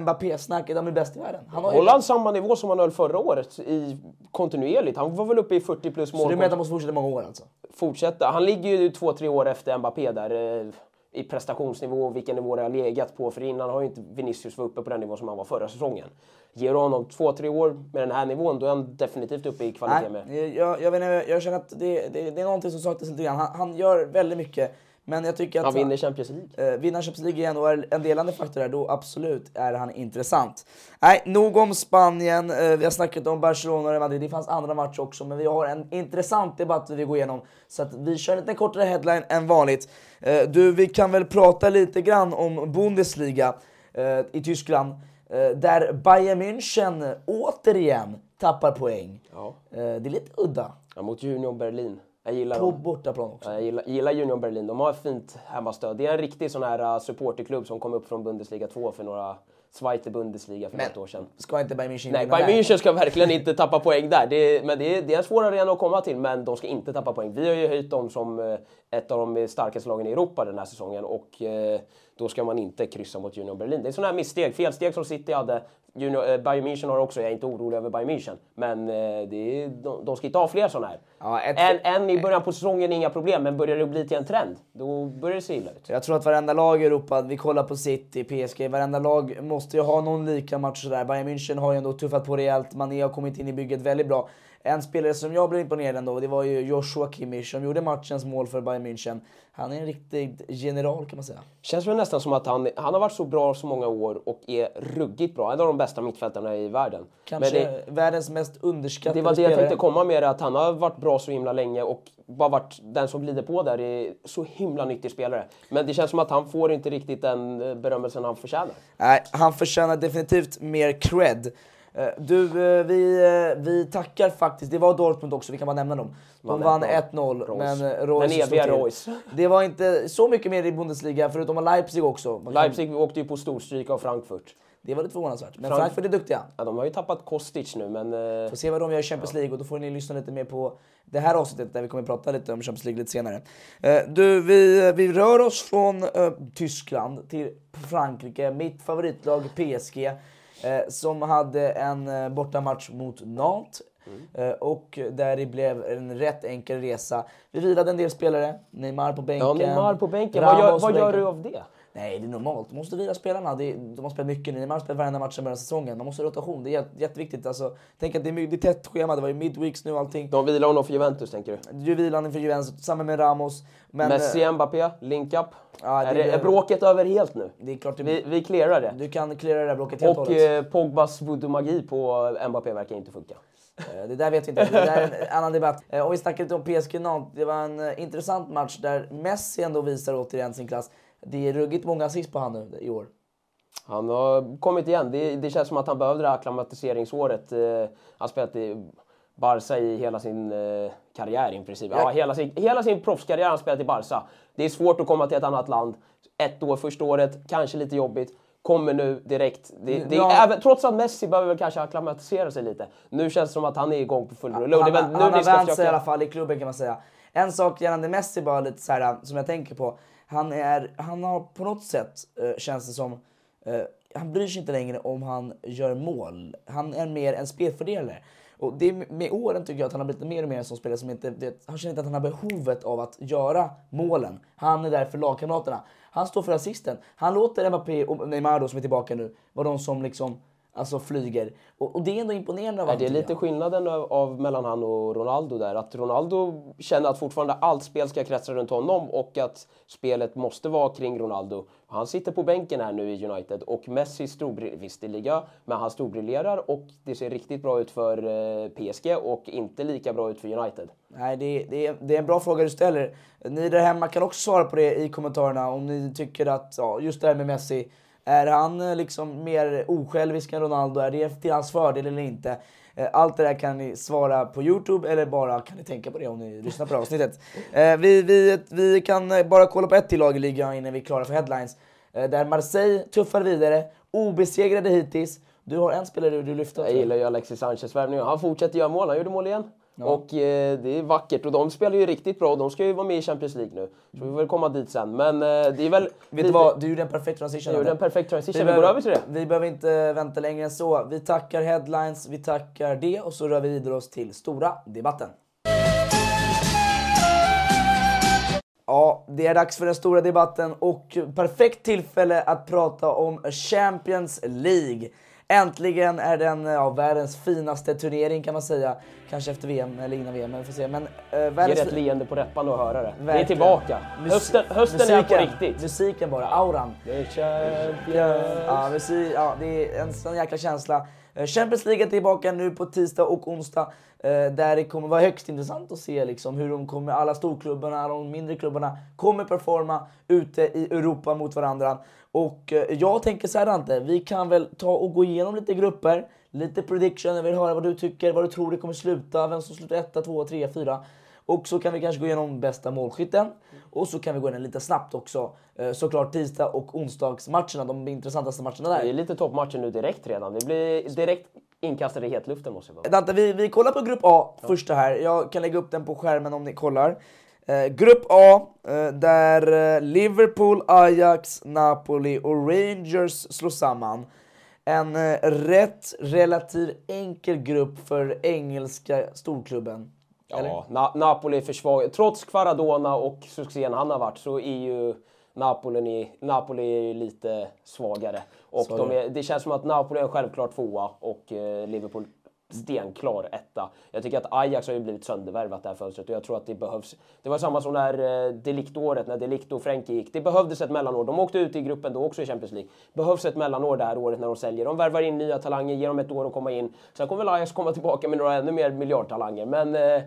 [SPEAKER 2] Mbappé-snacket? Han är bäst i världen. Han har
[SPEAKER 3] Håller han samma nivå som han höll förra året i, kontinuerligt? Han var väl uppe i 40 plus mål.
[SPEAKER 2] så du menar att han måste fortsätta många år alltså?
[SPEAKER 3] fortsätta. Han ligger ju två, tre år efter Mbappé där eh, i prestationsnivå och vilken nivå det har legat på. För innan har ju inte Vinicius varit uppe på den nivå som han var förra säsongen. Ger du honom två, tre år med den här nivån, då är han definitivt uppe i kvalitet med.
[SPEAKER 2] Nej, jag, jag, vet inte, jag känner att det, det, det är någonting som saknas lite grann. Han, han gör väldigt mycket, men jag tycker att...
[SPEAKER 3] Han vinner Champions League.
[SPEAKER 2] Eh, vinner Champions League igen och är en delande faktor där, då absolut är han intressant. Nej, nog om Spanien. Eh, vi har snackat om Barcelona och Real Madrid. Det fanns andra matcher också, men vi har en intressant debatt vi vill gå igenom. Så att vi kör en lite kortare headline än vanligt. Eh, du, vi kan väl prata lite grann om Bundesliga eh, i Tyskland. Eh, där Bayern München återigen tappar poäng.
[SPEAKER 3] Ja.
[SPEAKER 2] Eh, det är lite udda.
[SPEAKER 3] Ja, mot Union Berlin. Jag gillar
[SPEAKER 2] På
[SPEAKER 3] dem.
[SPEAKER 2] bortaplan också.
[SPEAKER 3] Ja, Jag gillar, gillar Union Berlin. De har ett fint hemmastöd. Det är en riktig sån här uh, supporterklubb som kom upp från Bundesliga 2 för några Zweite Bundesliga för
[SPEAKER 2] Men-
[SPEAKER 3] något år sedan.
[SPEAKER 2] Ska inte Bayern München
[SPEAKER 3] Nej, Bayern? München ska verkligen inte tappa poäng där. Det är, men det är, det är en svår arena att komma till, men de ska inte tappa poäng. Vi har ju höjt dem som eh, ett av de starkaste lagen i Europa den här säsongen och eh, då ska man inte kryssa mot Union Berlin. Det är sådana här missteg, felsteg som City hade. Junior, eh, Bayern München har också, jag är inte orolig över Bayern München, men eh, är, de, de ska inte ha fler sådana här.
[SPEAKER 2] Ja, ett-
[SPEAKER 3] en, en i början på säsongen, inga problem, men börjar det bli till en trend, då börjar det se illa ut.
[SPEAKER 2] Jag tror att varenda lag i Europa, vi kollar på City, PSG, varenda lag måste ju ha någon lika match sådär. Bayern München har ju ändå tuffat på rejält, Mané har kommit in i bygget väldigt bra. En spelare som jag blev imponerad ändå, det var ju Joshua Kimmich som gjorde matchens mål för Bayern München. Han är en riktig general kan man säga.
[SPEAKER 3] Känns väl nästan som att han, han har varit så bra så många år och är ruggigt bra. En av de bästa mittfältarna i världen.
[SPEAKER 2] Kanske
[SPEAKER 3] det,
[SPEAKER 2] världens mest underskattade
[SPEAKER 3] det var det jag
[SPEAKER 2] spelare.
[SPEAKER 3] tänkte komma med, att han har varit bra så himla länge och bara varit den som glider på där. är så himla nyttig spelare. Men det känns som att han får inte riktigt den eh, berömmelsen han förtjänar.
[SPEAKER 2] Nej, han förtjänar definitivt mer cred. Eh, Du, eh, vi, vi tackar faktiskt, det var Dortmund också, vi kan bara nämna dem. De
[SPEAKER 3] Vann
[SPEAKER 2] vann
[SPEAKER 3] 1-0.
[SPEAKER 2] 1-0,
[SPEAKER 3] Royce.
[SPEAKER 2] men eh,
[SPEAKER 3] Den eviga. Royce.
[SPEAKER 2] Det var inte så mycket mer i Bundesliga, förutom Leipzig också.
[SPEAKER 3] Leipzig åkte ju på storstryk av Frankfurt.
[SPEAKER 2] Det var lite förvånansvärt. Men
[SPEAKER 3] Frank-
[SPEAKER 2] Frankfurt är duktiga.
[SPEAKER 3] Ja, de har ju tappat Kostic nu, men... eh,
[SPEAKER 2] Får se vad de gör i Champions League och då får ni lyssna lite mer på det här avsnittet där vi kommer att prata lite om Champions League lite senare. Eh, du, vi, vi rör oss från eh, Tyskland till Frankrike, mitt favoritlag PSG, eh, som hade en eh, bortamatch mot Nantes. Eh, och där det blev en rätt enkel resa. Vi vilade en del spelare, Neymar på bänken.
[SPEAKER 3] Ja, Neymar på bänken. Vad gör, vad gör du av det?
[SPEAKER 2] Nej, det är normalt. Du måste vila spelarna. Det är, de har spelat mycket. Neymar har spelat varenda match början av säsongen. Man måste ha rotation. Det är jätte- jätteviktigt. Alltså, tänk att det är, det är tätt schema. Det var ju midweeks nu och allting.
[SPEAKER 3] De vilar honom för Juventus, tänker du?
[SPEAKER 2] Du vilan inför Juventus, samma med Ramos. Men
[SPEAKER 3] Messi,
[SPEAKER 2] eh,
[SPEAKER 3] Mbappé, link-up.
[SPEAKER 2] Ja, det
[SPEAKER 3] är, är bråket över helt nu?
[SPEAKER 2] det är klart det,
[SPEAKER 3] Vi, vi clearar det.
[SPEAKER 2] du kan cleara det där bråket helt och
[SPEAKER 3] Och
[SPEAKER 2] hållet.
[SPEAKER 3] eh, Pogbas voodoo-magi på Mbappé verkar inte funka.
[SPEAKER 2] Eh, Det där vet vi inte. Det där är en annan debatt. Om vi snackar lite om PSG Nantes. Det var en intressant match där Messi ändå visar återigen sin klass. Det är ruggigt många assist på han nu i år.
[SPEAKER 3] Han har kommit igen. Det, det känns som att han behövde det här akklimatiseringsåret. Eh, han har spelat i Barca i hela sin eh, karriär i princip. Ja, hela, sin, hela sin proffskarriär har han spelat i Barca. Det är svårt att komma till ett annat land. Ett år första året, kanske lite jobbigt. Kommer nu direkt. Det, det
[SPEAKER 2] Ja.
[SPEAKER 3] även, trots att Messi behöver kanske akklimatisera sig lite. Nu känns det som att han är igång på full rulle.
[SPEAKER 2] Han, han, han har vänt sig i alla fall i klubben kan man säga. En sak gällande Messi bara lite så här, som jag tänker på. Han, är, han har på något sätt, eh, känns det som, eh, han bryr sig inte längre om han gör mål. Han är mer en spelfördelare. Och det är, med åren tycker jag att han har blivit mer och mer en sån spelare som inte, det, han känner inte att han har behovet av att göra målen. Han är där för lagkamraterna. Han står för assisten. Han låter Mbappé och Neymar då, som är tillbaka nu, vara de som liksom Alltså flyger. Och, och det är ändå imponerande av honom,
[SPEAKER 3] det är lite skillnaden av, av mellan han och Ronaldo där. Att Ronaldo känner att fortfarande allt spel ska kretsa runt honom och att spelet måste vara kring Ronaldo. Han sitter på bänken här nu i United och Messi storbriljerar, visst det ligger, men han storbriljerar och det ser riktigt bra ut för eh, PSG och inte lika bra ut för United.
[SPEAKER 2] Nej, det, det, är, det är en bra fråga du ställer. Ni där hemma kan också svara på det i kommentarerna om ni tycker att, ja, just det här med Messi, är han eh, liksom mer osjälvisk än Ronaldo? Är det till hans fördel eller inte? Eh, Allt det där kan ni svara på Youtube eller bara kan ni tänka på det om ni lyssnar på det avsnittet. Eh, Vi, vi, vi kan bara kolla på ett till lag i ligan innan vi är klara för headlines. Där Marseille tuffar vidare, obesegrade hittills. Du har en spelare du lyfter.
[SPEAKER 3] Jag gillar ju Alexis Sanchez värvning. Han fortsätter göra mål, han gjorde mål igen. Och eh, det är vackert och de spelar ju riktigt bra. De ska ju vara med i Champions League nu. Så vi får väl komma dit sen. Men eh, det är väl...
[SPEAKER 2] Vet
[SPEAKER 3] lite-
[SPEAKER 2] du vad? Du gjorde en perfekt transition.
[SPEAKER 3] Jag gjorde en perfekt transition. Vi,
[SPEAKER 2] behöver-
[SPEAKER 3] går över till det.
[SPEAKER 2] Vi behöver inte vänta längre än så. Vi tackar headlines, vi tackar det och så rör vi vidare oss till stora debatten. Ja, det är dags för den stora debatten och perfekt tillfälle att prata om Champions League. Äntligen är den ja, världens finaste turnering kan man säga. Kanske efter VM eller innan VM, men vi får se. Men, eh,
[SPEAKER 3] Ger
[SPEAKER 2] världens
[SPEAKER 3] ett leende på läpparna att höra det. Det är
[SPEAKER 2] Verkligen.
[SPEAKER 3] tillbaka.
[SPEAKER 2] Mus-
[SPEAKER 3] Hösten, hösten är på riktigt.
[SPEAKER 2] Musiken bara, auran.
[SPEAKER 3] The champions.
[SPEAKER 2] Ja, musik, ja, det är en sån jäkla känsla. Eh, Champions League är tillbaka nu på tisdag och onsdag. Eh, där det kommer vara högst intressant att se liksom, hur de kommer, alla storklubbarna, de mindre klubbarna kommer performa ute i Europa mot varandra. Och eh, jag tänker så här Dante, vi kan väl ta och gå igenom lite grupper, lite prediction, jag vill höra vad du tycker, vad du tror det kommer sluta, vem som slutar etta, tvåa, trea, fyra. Och så kan vi kanske gå igenom bästa målskytten. Och så kan vi gå igenom lite snabbt också. Eh, Såklart tisdag och onsdagsmatcherna, de intressantaste matcherna där.
[SPEAKER 3] Det är lite toppmatcher nu direkt redan. Vi blir direkt inkastade i hetluften måste vi vara.
[SPEAKER 2] Dante, vi, vi kollar på grupp A första här. Jag kan lägga upp den på skärmen om ni kollar. Eh, grupp A, eh, där eh, Liverpool, Ajax, Napoli och Rangers slår samman. En eh, rätt relativt enkel grupp för engelska storklubben.
[SPEAKER 3] Ja, Na Napoli är för svag. Trots Kvaradona och succén han har varit så är ju Napoli, i, Napoli är lite svagare. Och de
[SPEAKER 2] är
[SPEAKER 3] är, det känns som att Napoli är en självklar tvåa och eh, Liverpool stenklar etta. Jag tycker att Ajax har ju blivit söndervärvat det här fönstret och jag tror att det behövs. Det var samma som när eh, Delict-året, när Delict och Frenkie gick. Det behövdes ett mellanår. De åkte ut i gruppen då också i Champions League. Behövs ett mellanår det här året när de säljer. De värvar in nya talanger, ger dem ett år att komma in. Sen kommer väl Ajax komma tillbaka med några ännu mer miljardtalanger. Men eh,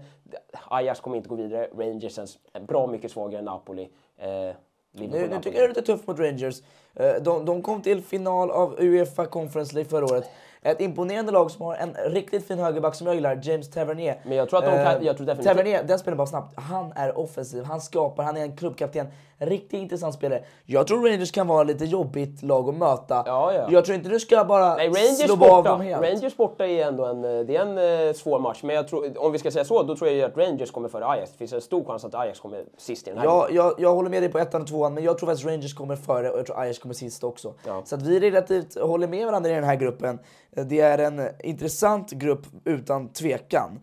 [SPEAKER 3] Ajax kommer inte gå vidare. Rangers är bra mycket svagare än Napoli. Eh,
[SPEAKER 2] Nu, nu tycker jag det är lite tufft mot Rangers. Eh, De, de kom till final av Uefa Conference League förra året. Ett imponerande lag som har en riktigt fin högerback som jag gillar, James Tavernier.
[SPEAKER 3] Men jag tror att de kan-
[SPEAKER 2] Eh,
[SPEAKER 3] jag tror definitivt-
[SPEAKER 2] Tavernier, den spelar bara snabbt. Han är offensiv, han skapar, han är en klubbkapten. Riktigt intressant spelare. Jag tror Rangers kan vara lite jobbigt lag att möta.
[SPEAKER 3] Ja, ja.
[SPEAKER 2] Jag tror inte du ska bara
[SPEAKER 3] Nej, Rangers
[SPEAKER 2] slå av
[SPEAKER 3] borta.
[SPEAKER 2] dem helt.
[SPEAKER 3] Rangers borta är ändå en, eh, det är en eh, svår match. Men jag tror, om vi ska säga så, då tror jag att Rangers kommer före Ajax. Det finns en stor chans att Ajax kommer sist i den här.
[SPEAKER 2] Ja, jag, jag håller med dig på ettan och tvåan, men jag tror faktiskt Rangers kommer före och jag tror Ajax kommer sist också.
[SPEAKER 3] Ja.
[SPEAKER 2] Så att vi relativt håller med varandra i den här gruppen. Det är en intressant grupp utan tvekan.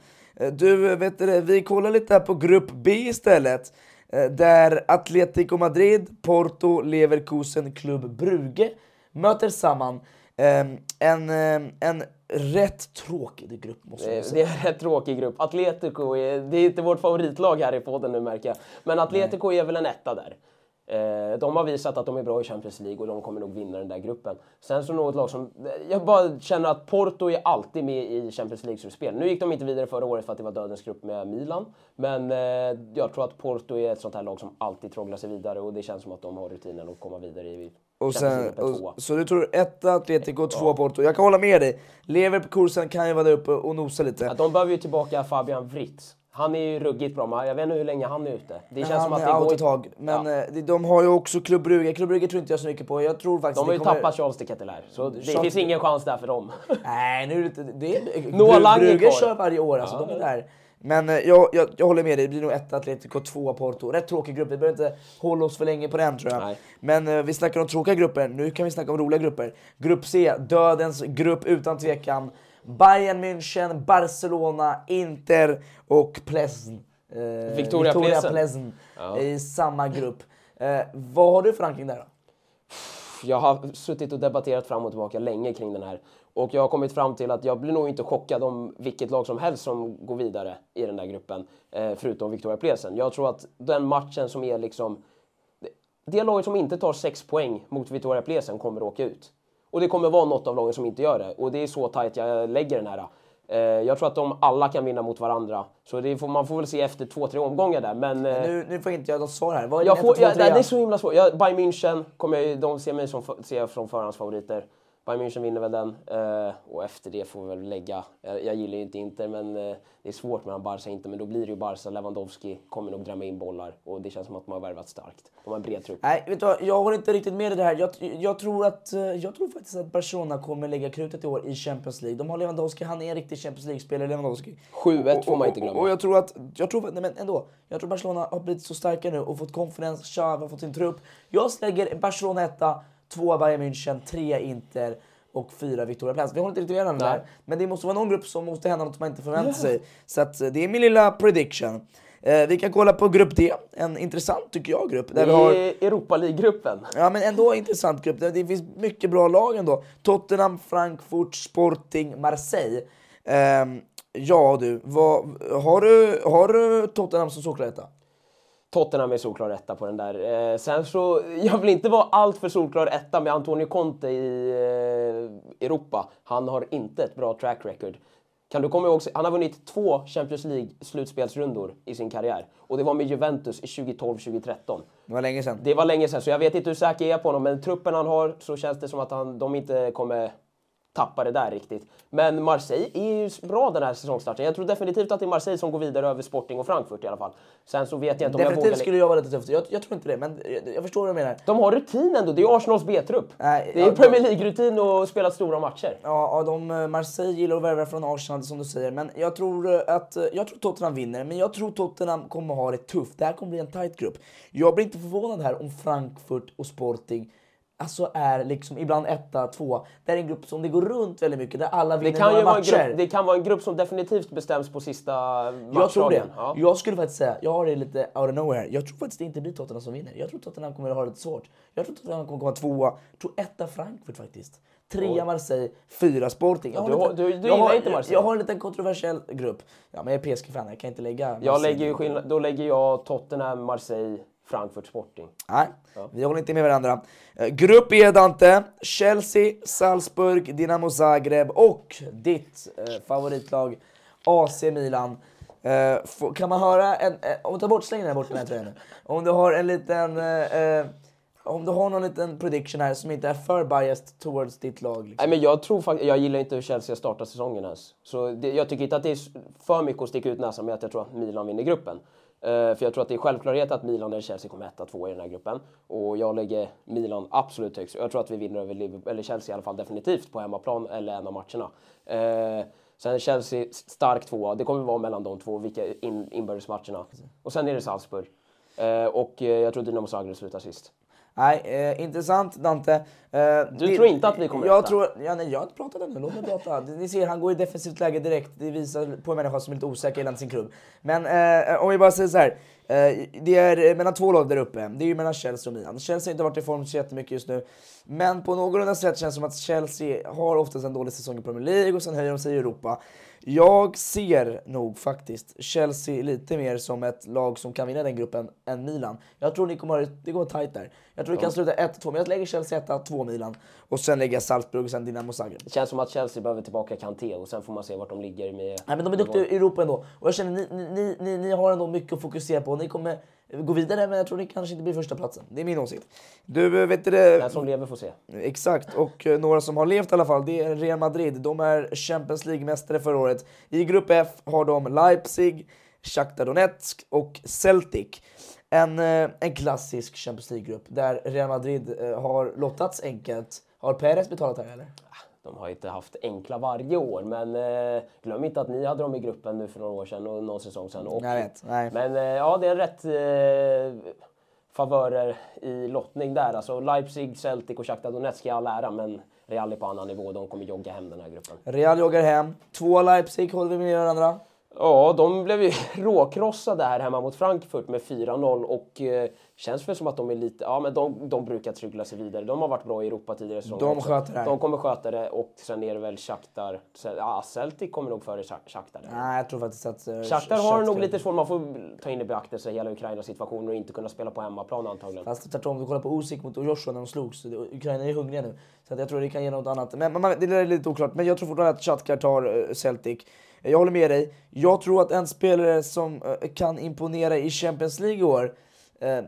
[SPEAKER 2] Du, vet du, vi kollar lite här på grupp B istället. Eh, Där Atletico Madrid, Porto, Leverkusen, Klubb Brugge möter samman. Ehm, En, eh, en rätt tråkig grupp måste jag
[SPEAKER 3] Det,
[SPEAKER 2] säga.
[SPEAKER 3] det är en rätt tråkig grupp. Atletico är, det är inte vårt favoritlag här i podden nu märker jag. Men Atletico är väl en etta där. Eh, de har visat att de är bra i Champions League och de kommer nog vinna den där gruppen. Sen så något lag som... Jag bara känner att Porto är alltid med i Champions League-slutspel. Nu gick de inte vidare förra året för att det var dödens grupp med Milan. Men eh, jag tror att Porto är ett sånt här lag som alltid trånglar sig vidare och det känns som att de har rutinen att komma vidare i
[SPEAKER 2] Och
[SPEAKER 3] Champions
[SPEAKER 2] sen,
[SPEAKER 3] League-gruppen tvåa.
[SPEAKER 2] och, så du tror etta Atletico och tvåa Porto. Jag kan hålla med dig. Leverkusen kan ju vara där uppe och nosa lite.
[SPEAKER 3] Ja, de behöver ju tillbaka Fabian Writz. Han är ju ruggigt bra, men jag vet inte hur länge han är ute. Det känns
[SPEAKER 2] han
[SPEAKER 3] som att
[SPEAKER 2] är
[SPEAKER 3] det går...
[SPEAKER 2] ett tag. Men
[SPEAKER 3] Ja.
[SPEAKER 2] eh, de, har ju också Klubb Brugge. Klubb Brugge tror inte jag så mycket på. Jag tror faktiskt
[SPEAKER 3] De har ju
[SPEAKER 2] kommer...
[SPEAKER 3] tappat Charles de Ketelaere, så det
[SPEAKER 2] Charles-
[SPEAKER 3] finns ingen chans där för dem.
[SPEAKER 2] Nej, nu är det. Det är,
[SPEAKER 3] Noah
[SPEAKER 2] Brugge kör varje år, alltså. De är där. Men eh, jag, jag, jag håller med dig. Det blir nog ett Atletico, tvåa Porto. Rätt tråkig grupp. Vi behöver inte hålla oss för länge på den tror jag.
[SPEAKER 3] Nej.
[SPEAKER 2] Men eh, vi snackar om tråkiga grupper. Nu kan vi snacka om roliga grupper. Grupp C, dödens grupp utan tvekan. Bayern München, Barcelona, Inter och Plzen. Eh,
[SPEAKER 3] Victoria Plzen.
[SPEAKER 2] Plzen i samma grupp. Eh, vad har du för ranking där då?
[SPEAKER 3] Jag har suttit och debatterat fram och tillbaka länge kring den här. Och jag har kommit fram till att jag blir nog inte chockad om vilket lag som helst som går vidare i den där gruppen. Eh, förutom Victoria Plesen. Jag tror att den matchen som är liksom... det- Det laget som inte tar sex poäng mot Victoria Plesen kommer att åka ut. Och det kommer vara något av lagen som inte gör det. Och det är så tajt jag lägger den här. Eh, jag tror att de alla kan vinna mot varandra. Så det får, man får väl se efter två, tre omgångar där. Men, eh,
[SPEAKER 2] Nu, nu får inte jag något svar här. Vad är
[SPEAKER 3] jag får, jag, det är så himla svårt. Jag, Bayern München, kommer jag, de ser mig som, ser jag från förhandsfavoriter. Bayern München vinner väl den. Eh, och efter det får vi väl lägga... Jag, jag gillar ju inte Inter, men eh, det är svårt mellan Barca och Inter. Men då blir det ju Barca. Lewandowski kommer nog dra in bollar. Och det känns som att de har värvat starkt. De har en bred trupp.
[SPEAKER 2] Nej, vet du vad? Jag håller inte riktigt med i det här. Jag, jag, tror att, eh, jag tror faktiskt att Barcelona kommer lägga krutet i år i Champions League. De har Lewandowski, han är en riktig Champions League-spelare, Lewandowski.
[SPEAKER 3] 7-1 får man inte
[SPEAKER 2] Och,
[SPEAKER 3] glömma.
[SPEAKER 2] och jag tror att, jag tror, nej men ändå, jag tror Barcelona har blivit så starka nu och fått confidence, Xavi har fått sin trupp. Jag lägger Barcelona etta, två Bayern München, tre Inter och fyra Victoria Plans. Vi håller inte riktigt med varandra där. Men det måste vara någon grupp som måste hända något man inte förväntar sig. Så att eh, det är min lilla prediction. Eh, vi kan kolla på grupp D, en intressant tycker jag grupp. Där vi har...
[SPEAKER 3] Europa League-gruppen.
[SPEAKER 2] Ja men ändå intressant grupp. Det finns mycket bra lag ändå. Tottenham, Frankfurt, Sporting, Marseille. Ehm, ja du, vad, har du, har du Tottenham som solklar etta?
[SPEAKER 3] Tottenham är solklar etta på den där. Eh, sen så, jag vill inte vara allt för solklar etta med Antonio Conte i eh, Europa. Han har inte ett bra track record. Kan du komma ihåg, han har vunnit två Champions League-slutspelsrundor i sin karriär. Och det var med Juventus i 2012-2013.
[SPEAKER 2] Det var länge sedan.
[SPEAKER 3] Det var länge sedan, så jag vet inte hur säker jag är på honom. Men truppen han har så känns det som att han, de inte kommer tappa det där riktigt. Men Marseille är ju bra den här säsongstarten. Jag tror definitivt att det är Marseille som går vidare över Sporting och Frankfurt i alla fall. Sen så vet jag inte om jag vågar...
[SPEAKER 2] Definitivt skulle jag vara lite tuff. Jag, jag tror inte det, men jag, jag förstår vad du menar.
[SPEAKER 3] De har rutin ändå. Det är Arsenals B-trupp.
[SPEAKER 2] Nej,
[SPEAKER 3] det är
[SPEAKER 2] ja,
[SPEAKER 3] Premier League-rutin och spela stora matcher.
[SPEAKER 2] Ja, ja de, eh, Marseille gillar att värva från Arsenal som du säger. Men jag tror eh, att eh, jag tror Tottenham vinner. Men jag tror Tottenham kommer ha det tufft. Det här kommer bli en tight grupp. Jag blir inte förvånad här om Frankfurt och Sporting Alltså är liksom ibland etta, två. Det är en grupp som det går runt väldigt mycket, där alla
[SPEAKER 3] Det
[SPEAKER 2] vinner
[SPEAKER 3] kan,
[SPEAKER 2] några
[SPEAKER 3] ju vara en
[SPEAKER 2] matcher.
[SPEAKER 3] grupp, det kan vara en grupp som definitivt bestäms på sista matchdagen.
[SPEAKER 2] Jag tror det.
[SPEAKER 3] Ja.
[SPEAKER 2] Jag skulle faktiskt säga, jag har det lite out of nowhere. Jag tror faktiskt det inte blir Tottenham som vinner. Jag tror Tottenham kommer att ha det lite svårt. Jag tror Tottenham kommer komma tvåa. Jag tror etta Frankfurt faktiskt. Trea Marseille, fyra Sporting. Jag
[SPEAKER 3] Du har-
[SPEAKER 2] liten-
[SPEAKER 3] du- du
[SPEAKER 2] jag har-
[SPEAKER 3] inte Marseille.
[SPEAKER 2] Jag har en liten kontroversiell grupp. Ja, men jag är PSG-fan, jag kan inte lägga
[SPEAKER 3] Jag
[SPEAKER 2] Marseille.
[SPEAKER 3] lägger ju skillnad, då lägger jag Tottenham, Marseille, Frankfurt, Sporting.
[SPEAKER 2] Nej, vi håller inte med varandra. Eh, Grupp E Dante, Chelsea, Salzburg, Dinamo Zagreb och ditt eh, favoritlag AC Milan. Eh, få- kan man höra en, eh, om du tar bort, släng den här bort den här tröjan nu. Om du har en liten, eh, eh, om du har någon liten prediction här som inte är för biased towards ditt lag. Liksom.
[SPEAKER 3] Nej, men jag, tror fakt- jag gillar inte hur Chelsea startar säsongen ens. Så det, jag tycker inte att det är för mycket att sticka ut näsan med att jag tror att Milan vinner gruppen. Eh, för jag tror att det är självklarhet att Milan eller Chelsea kommer etta, två i den här gruppen. Och jag lägger Milan absolut högst. Jag tror att vi vinner över Liverpool, eller Chelsea i alla fall definitivt på hemmaplan eller en av matcherna. Eh, sen Chelsea stark tvåa. Det kommer vara mellan de två vilka in, inbördesmatcherna. Och sen är det Salzburg. Eh, och jag tror Dynamo Zagreb slutar sist.
[SPEAKER 2] Nej, eh, intressant Dante. Eh,
[SPEAKER 3] Du tror inte att vi kommer
[SPEAKER 2] jag
[SPEAKER 3] etta?
[SPEAKER 2] tror, ja, nej, Jag har inte pratat ännu, låt mig prata. Ni ser, han går i defensivt läge direkt. Det visar på en människa som är lite osäker gällande sin klubb. Men eh, om vi bara säger så här. Eh, det är mellan två lag där uppe. Det är ju mellan Chelsea och Milan. Chelsea har inte varit i form så jättemycket just nu. Men på någorlunda sätt känns det som att Chelsea har oftast en dålig säsong i Premier League och sen höjer de sig i Europa. Jag ser nog faktiskt Chelsea lite mer som ett lag som kan vinna den gruppen än Milan. Jag tror ni kommer det går tajt där. Jag tror det kan sluta 1-2, men jag lägger Chelsea 1 2 Milan. Och sen lägger jag Salzburg och sen Dinamo Zagreb.
[SPEAKER 3] Det känns som att Chelsea behöver tillbaka Kanté och sen får man se vart de ligger med...
[SPEAKER 2] Nej men de är duktiga i Europa ändå. Och jag känner ni, ni, ni, ni har ändå mycket att fokusera på. Ni kommer gå vidare men jag tror ni kanske inte blir första platsen. Det är min åsikt. Du, vet du det?
[SPEAKER 3] Den som lever får se.
[SPEAKER 2] Exakt, och eh, några som har levt i alla fall, det är Real Madrid. De är Champions League-mästare förra året. I grupp F har de Leipzig, Shakhtar Donetsk och Celtic. En, eh, en klassisk Champions League-grupp där Real Madrid eh, har lottats enkelt. Har Perez betalat här eller?
[SPEAKER 3] De har inte haft enkla varje år, men eh, glöm inte att ni hade dem i gruppen nu för några år sedan och någon säsong sedan. Och,
[SPEAKER 2] vet.
[SPEAKER 3] Men eh, ja, det är rätt eh, favörer i lottning där. Alltså Leipzig, Celtic och Shakhtar Donetsk i all ära, men Real är på annan nivå. De kommer jogga hem den här gruppen.
[SPEAKER 2] Real joggar hem. Två Leipzig håller vi med varandra.
[SPEAKER 3] Ja, de blev ju råkrossade här hemma mot Frankfurt med 4-0 och eh, känns väl som att de är lite, ja men de, de brukar tryggla sig vidare. De har varit bra i Europa tidigare säsonger
[SPEAKER 2] De sköter det.
[SPEAKER 3] De kommer sköta det och sen är det väl Shakhtar, ja Celtic kommer nog före Shak- Shakhtar.
[SPEAKER 2] Nej, jag tror faktiskt att... Uh,
[SPEAKER 3] Shakhtar har nog lite svårt, man får ta in i beaktelse hela Ukrainas situation och inte kunna spela på hemmaplan antagligen.
[SPEAKER 2] Fast tvärtom, du kollar på Usyk mot Joshua när de slogs. så Ukraina är hungriga nu. Så att jag tror det kan ge något annat. Men, men man- det är lite oklart. Men jag tror fortfarande att Shakhtar tar eh, Celtic. Jag håller med dig. Jag tror att en spelare som eh, kan imponera i Champions League i år eh,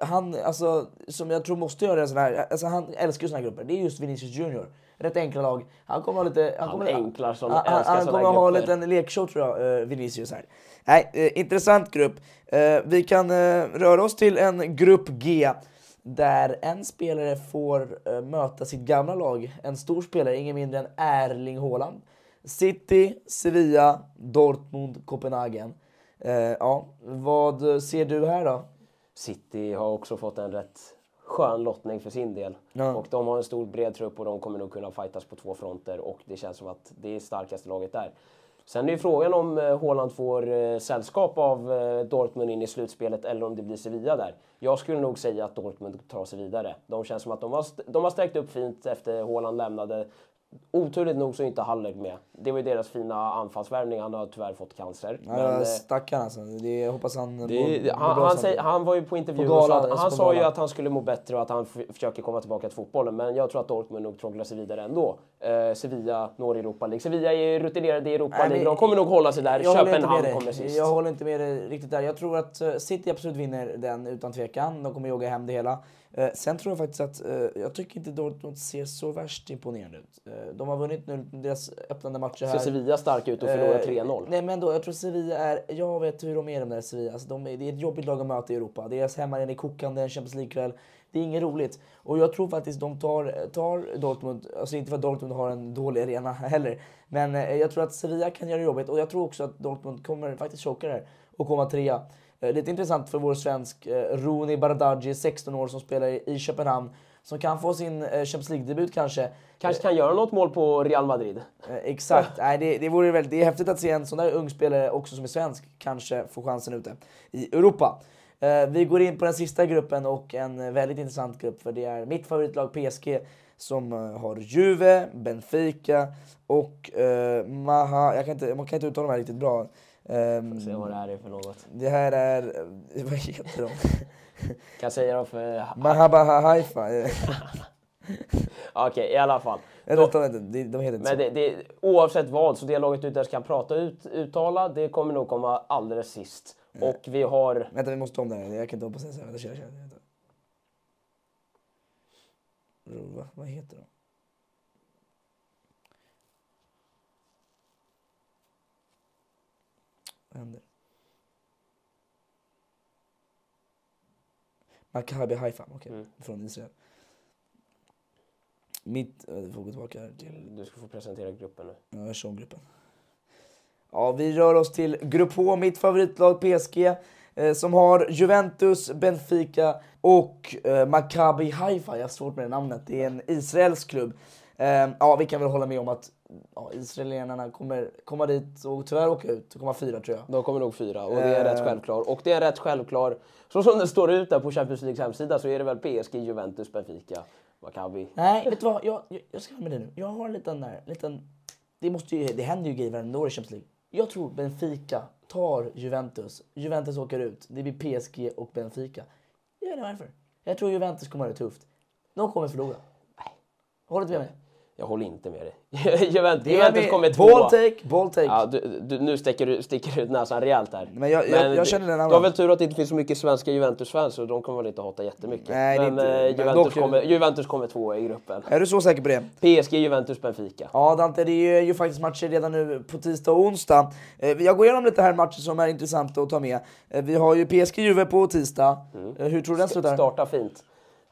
[SPEAKER 2] han, alltså, som jag tror måste göra en sån här, alltså han älskar ju såna här grupper, det är just Vinicius Junior. Rätt enkla lag. Han kommer ha lite... Han,
[SPEAKER 3] Han
[SPEAKER 2] kommer,
[SPEAKER 3] enklar som
[SPEAKER 2] han, han, han kommer ha en liten lekshow tror jag, eh, Vinicius här. Nej, intressant grupp. Vi kan röra oss till en grupp G där en spelare får möta sitt gamla lag, en stor spelare, ingen mindre än Erling Haaland. City, Sevilla, Dortmund, Kopenhagen. Eh, ja, vad ser du här då?
[SPEAKER 3] City har också fått en rätt skön lottning för sin del.
[SPEAKER 2] Ja.
[SPEAKER 3] Och de har en stor bred trupp och de kommer nog kunna fightas på två fronter och det känns som att det är starkaste laget där. Sen är ju frågan om eh, Haaland får eh, sällskap av eh, Dortmund in i slutspelet eller om det blir Sevilla där. Jag skulle nog säga att Dortmund tar sig vidare. De känns som att de har, de har stärkt upp fint efter Haaland lämnade. Oturligt nog så är inte Haller med. Det var ju deras fina anfallsvärvning. Han har tyvärr fått cancer.
[SPEAKER 2] Ja,
[SPEAKER 3] Men, eh,
[SPEAKER 2] stackarn alltså. Det, jag hoppas han
[SPEAKER 3] det,
[SPEAKER 2] mår
[SPEAKER 3] han,
[SPEAKER 2] bra
[SPEAKER 3] han, säger, han var ju på intervju
[SPEAKER 2] På
[SPEAKER 3] och sa
[SPEAKER 2] galan,
[SPEAKER 3] att, han sa ju
[SPEAKER 2] galan.
[SPEAKER 3] att han skulle må bättre och att han försöker komma tillbaka till fotbollen. Men jag tror att Dortmund nog trånglar sig vidare ändå. Eh, Sevilla når Europa League. Sevilla är rutinerade i Europa League. De kommer nog hålla sig där. Köpenhamn kommer sist.
[SPEAKER 2] Jag håller inte med dig riktigt där. Jag tror att eh, City absolut vinner den utan tvekan. De kommer jogga hem det hela. Eh, Sen tror jag faktiskt att, eh, jag tycker inte Dortmund ser så värst imponerande ut. Eh, De har vunnit nu deras öppnande matcher
[SPEAKER 3] Ser
[SPEAKER 2] här.
[SPEAKER 3] Sevilla stark ut och förlorar
[SPEAKER 2] Eh,
[SPEAKER 3] 3-0.
[SPEAKER 2] Nej men då, jag tror Sevilla är, jag vet hur de är de där Sevilla. Alltså, de är, det är ett jobbigt lag att möta i Europa. Deras hemmaarena är kokande, en Champions League-kväll. Det är inget roligt. Och jag tror faktiskt de tar, tar Dortmund, alltså inte för att Dortmund har en dålig arena heller. Men eh, jag tror att Sevilla kan göra det jobbigt och jag tror också att Dortmund kommer faktiskt choka där och komma trea. Eh, Lite intressant för vår svensk eh, Rooney Bardghji, 16 år, som spelar i Köpenhamn. Som kan få sin eh, Champions League-debut kanske.
[SPEAKER 3] Kanske kan göra något mål på Real Madrid.
[SPEAKER 2] Exakt. Nej, det, det, vore väldigt, det är häftigt att se en sån där ung spelare, också som är svensk, kanske få chansen ute i Europa. Vi går in på den sista gruppen och en väldigt intressant grupp för det är mitt favoritlag PSG som har Juve, Benfica och eh, Maha... Jag kan, inte, man kan inte uttala de här riktigt bra. Ehm,
[SPEAKER 3] Se vad det här är för något.
[SPEAKER 2] det här är... Vad heter de?
[SPEAKER 3] Kan jag säga dem för...
[SPEAKER 2] Mahabaha Haifa.
[SPEAKER 3] Okej, i alla fall.
[SPEAKER 2] Jag inte, de, de heter inte.
[SPEAKER 3] Men det, det, oavsett vad, så det laget ut där kan prata ut, uttala, det kommer nog komma alldeles sist. Och vi har...
[SPEAKER 2] Vänta, vi måste ta om det här. Jag kan inte hoppa på säga så här. Vänta, kör, kör, vänta. Va, vad heter de? Händer? Maccabi Haifa, okej. Från Israel. Mitt... eh, Vi får gå tillbaka här till...
[SPEAKER 3] Du ska få presentera gruppen nu.
[SPEAKER 2] Ja, jag kör om gruppen. Ja, vi rör oss till Grupp H, mitt favoritlag PSG. Eh, som har Juventus, Benfica och eh, Maccabi Haifa. Jag har svårt med det namnet. Det är en israelisk klubb. Eh, ja, vi kan väl hålla med om att ja, israelerna kommer komma dit och tyvärr åka ut och komma fyra tror jag.
[SPEAKER 3] De kommer nog fyra och det är rätt
[SPEAKER 2] Eh.
[SPEAKER 3] självklar. Och det är rätt självklar. Så som det står ut där på Champions Leagues hemsida så är det väl PSG, Juventus, Benfica, Maccabi.
[SPEAKER 2] Nej, vet du vad? Jag, jag, jag ska med det nu. Jag har en liten där, liten... Det, måste ju, det händer ju grejer varje år i Champions League. Jag tror Benfica tar Juventus. Juventus åker ut. Det blir PSG och Benfica. Jag vet inte varför. Jag tror Juventus kommer ha det tufft. De kommer förlora. Håller du inte med mig?
[SPEAKER 3] Jag håller inte med dig. Juventus, Juventus kommer
[SPEAKER 2] Ball
[SPEAKER 3] tvåa.
[SPEAKER 2] take, ball take.
[SPEAKER 3] Ja, du, du, nu sticker du, sticker du ut näsan rejält här.
[SPEAKER 2] Men jag- jag- jag känner den
[SPEAKER 3] Du
[SPEAKER 2] andra.
[SPEAKER 3] har väl tur att det inte finns så mycket svenska Juventus-fans så de kommer väl inte hata jättemycket.
[SPEAKER 2] Nej,
[SPEAKER 3] men,
[SPEAKER 2] inte-
[SPEAKER 3] eh,
[SPEAKER 2] men
[SPEAKER 3] Juventus,
[SPEAKER 2] dock-
[SPEAKER 3] kommer, Juventus kommer tvåa i gruppen.
[SPEAKER 2] Är du så säker på det?
[SPEAKER 3] PSG, Juventus, Benfica.
[SPEAKER 2] Ja Dante, det är ju faktiskt matcher redan nu på tisdag och onsdag. Eh, Jag går igenom lite här matcher som är intressanta att ta med. Eh, Vi har ju PSG-Juve på tisdag. Eh, Hur tror du den slutar?
[SPEAKER 3] Starta fint.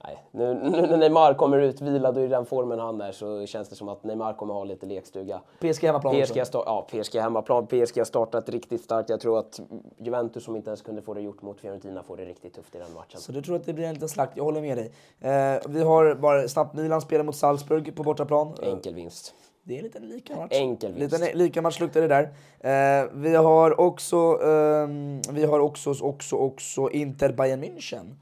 [SPEAKER 3] Nej, nu, nu när Neymar kommer ut vilad och i den formen han är så känns det som att Neymar kommer ha lite lekstuga.
[SPEAKER 2] PSG hemmaplan
[SPEAKER 3] PSG,
[SPEAKER 2] också.
[SPEAKER 3] ja, PSG hemmaplan. PSG har startat riktigt starkt. Jag tror att Juventus som inte ens kunde få det gjort mot Fiorentina får det riktigt tufft i den matchen.
[SPEAKER 2] Så du tror att det blir en liten slakt? Jag håller med dig. Eh, vi har bara snabbt Milan spelar mot Salzburg på bortaplan. Eh,
[SPEAKER 3] Enkel vinst.
[SPEAKER 2] Det är en liten lika match.
[SPEAKER 3] Enkel vinst.
[SPEAKER 2] Liten lika match luktar det där. Eh, vi har också, ehm, vi har också, också, också Inter Bayern München.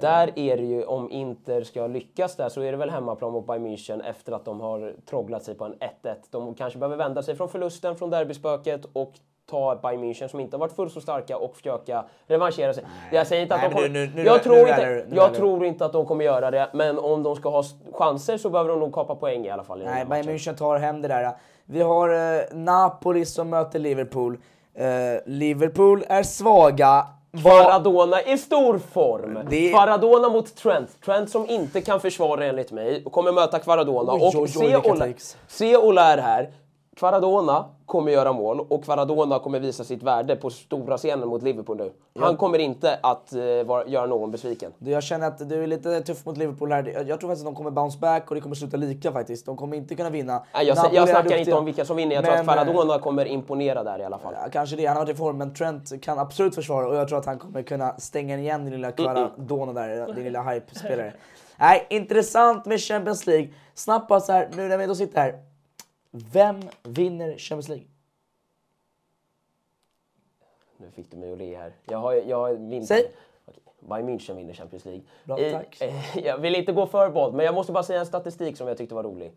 [SPEAKER 3] Där är det ju, om Inter ska lyckas där, så är det väl hemmaplan mot Bayern München efter att de har trogglat sig på en 1-1. De kanske behöver vända sig från förlusten, från derbyspöket och ta Bayern München som inte har varit fullt så starka och försöka revanschera sig. Jag säger inte att
[SPEAKER 2] Nej,
[SPEAKER 3] de kommer...
[SPEAKER 2] nu- nu- nu-
[SPEAKER 3] jag tror, inte, jag tror inte att de kommer göra det, men om de ska ha chanser så behöver de nog kapa poäng i alla fall. I
[SPEAKER 2] Nej, Bayern. München tar hem det där. Vi har eh, Napoli som möter Liverpool. Eh, Liverpool är svaga.
[SPEAKER 3] Maradona i stor form.
[SPEAKER 2] Det-
[SPEAKER 3] mot Trent. Trent som inte kan försvara enligt mig och kommer möta Kvaradona. Och
[SPEAKER 2] oj, oj,
[SPEAKER 3] se, Ola, se här. Kvaradona kommer göra mål och Kvaradona kommer visa sitt värde på stora scenen mot Liverpool nu. Han kommer inte att eh, vara, göra någon besviken.
[SPEAKER 2] Du, Jag känner att du är lite tuff mot Liverpool här. Jag jag tror faktiskt att de kommer bounce back och det kommer sluta lika faktiskt. De kommer inte kunna vinna.
[SPEAKER 3] Nej, jag,
[SPEAKER 2] Napoli
[SPEAKER 3] jag snackar inte om vilka som vinner. Jag tror
[SPEAKER 2] Men,
[SPEAKER 3] att Kvaradona kommer imponera där i alla fall.
[SPEAKER 2] Ja, kanske det. Han har varit i form, men Trent kan absolut försvara och jag tror att han kommer kunna stänga igen din lilla Kvaradona där, din lilla hype-spelare. Nej, intressant med Champions League. Snabbt bara så här, nu när vi ändå sitter här. Vem vinner Champions League?
[SPEAKER 3] Nu fick du mig att le här. Jag har, jag har vinner.
[SPEAKER 2] Säg.
[SPEAKER 3] Okej, Bayern München vinner Champions League.
[SPEAKER 2] Bra,
[SPEAKER 3] I-
[SPEAKER 2] tack.
[SPEAKER 3] eh, jag vill inte gå för bold, men jag måste bara säga en statistik som jag tyckte var rolig.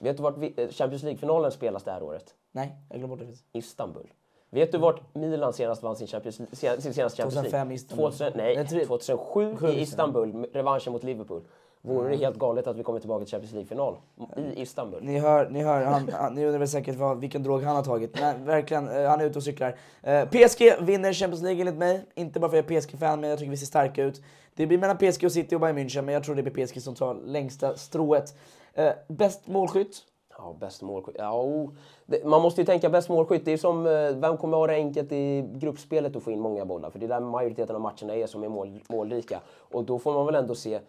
[SPEAKER 3] Vet du vart eh, Champions League-finalen spelas det här året?
[SPEAKER 2] Nej, jag glömde bort det.
[SPEAKER 3] Istanbul. Vet du vart Milan senast vann sin, Champions, sin senaste Champions League?
[SPEAKER 2] 2005 i Istanbul.
[SPEAKER 3] 2000, nej,
[SPEAKER 2] Nej, tre-
[SPEAKER 3] 2007
[SPEAKER 2] Sju,
[SPEAKER 3] i Istanbul, revanschen mot Liverpool. Vore det helt galet att vi kommer tillbaka till Champions League-final i Istanbul?
[SPEAKER 2] Ni hör, ni hör, han, han, ni undrar väl säkert vad, vilken drog han har tagit. Nej, verkligen, eh, han är ute och cyklar. Eh, PSG vinner Champions League enligt mig. Inte bara för att jag är PSG-fan, men jag tycker vi ser starka ut. Det blir mellan PSG och City och Bayern München, men jag tror det blir PSG som tar längsta strået. Eh, bäst målskytt?
[SPEAKER 3] Ja, bäst målskytt. Ja, oh. det, man måste ju tänka bäst målskytt. Det är som, eh, vem kommer ha det enkelt i gruppspelet att få in många bollar? För det är där majoriteten av matcherna är som är mål, målrika. Och då får man väl ändå se,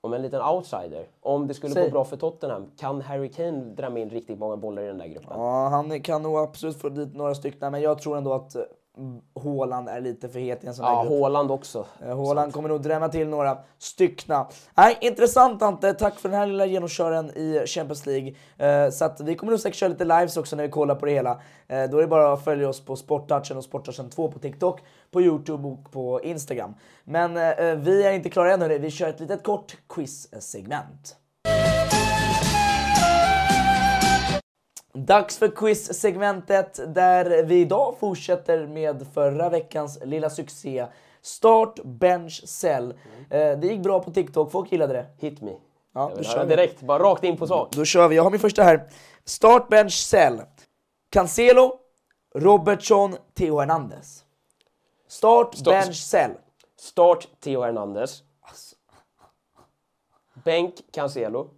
[SPEAKER 3] om en liten outsider, om det skulle
[SPEAKER 2] Säg.
[SPEAKER 3] gå bra för Tottenham, kan Harry Kane drämma in riktigt många bollar i den där gruppen?
[SPEAKER 2] Ja, han kan nog absolut få dit några stycken, men jag tror ändå att eh, Haaland är lite för het i en sån
[SPEAKER 3] Ja,
[SPEAKER 2] grupp.
[SPEAKER 3] Haaland också.
[SPEAKER 2] Eh, Haaland kommer nog drämma till några styckna. Nej, intressant Ante. Tack för den här lilla genomkören i Champions League. Eh, så vi kommer nog säkert köra lite lives också när vi kollar på det hela. Eh, då är det bara att följa oss på Sporttouchen och Sporttouchen 2 på TikTok, på Youtube och på Instagram. Men eh, vi är inte klara än hörni. Vi kör ett litet kort quiz-segment. Dags för quiz-segmentet där vi idag fortsätter med förra veckans lilla succé. Start, bench, cell. Eh, det gick bra på TikTok, folk gillade det.
[SPEAKER 3] Hit me.
[SPEAKER 2] Ja, då kör vi.
[SPEAKER 3] direkt, bara rakt in på sak.
[SPEAKER 2] Då kör vi. Jag har min första här. Start, bench, cell. Cancelo, Robertson, Theo Hernandez. Start,
[SPEAKER 3] Stopp.
[SPEAKER 2] bench, cell.
[SPEAKER 3] Start Theo Hernandez. Bänk, Cancelo.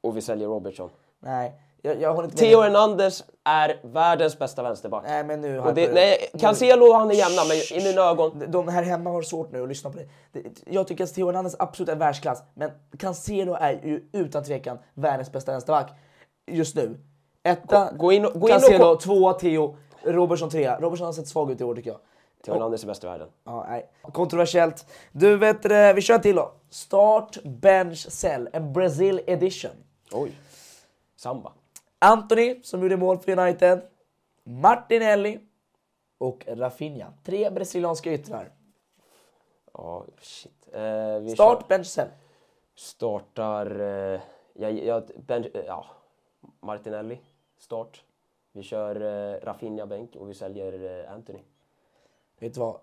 [SPEAKER 3] Och vi säljer Robertson.
[SPEAKER 2] Nej, jag, jag håller inte
[SPEAKER 3] Theo. Hernandez är världens bästa vänsterback.
[SPEAKER 2] Nej, men nu...
[SPEAKER 3] och det, nej, Cancelo han är jämna, men i mina ögon...
[SPEAKER 2] De här hemma har svårt nu att lyssna på dig. Det- Jag tycker att Theo Hernandez absolut är världsklass, men Cancelo är ju utan tvekan världens bästa vänsterback just nu. Etta,
[SPEAKER 3] Gå in och- gå in och
[SPEAKER 2] Cancelo,
[SPEAKER 3] ko-
[SPEAKER 2] tvåa Theo, Robertson trea. Robertson har sett svag ut i år tycker jag.
[SPEAKER 3] Theo Hernandez är bäst i världen.
[SPEAKER 2] Ja, nej. Kontroversiellt. Du vet det, vi kör till då. Start, bench, sell. En Brazil edition.
[SPEAKER 3] Oj. Samba.
[SPEAKER 2] Anthony som gjorde mål för United. Martinelli och Rafinha. Tre brasilianska yttrar.
[SPEAKER 3] Ja, shit. Eh,
[SPEAKER 2] Start,
[SPEAKER 3] kör-
[SPEAKER 2] bench, sell.
[SPEAKER 3] startar... Eh, jag, jag, ben, eh, ja, Martinelli, start. Vi kör eh, Rafinha bänk och vi säljer eh, Anthony.
[SPEAKER 2] Vet du vad?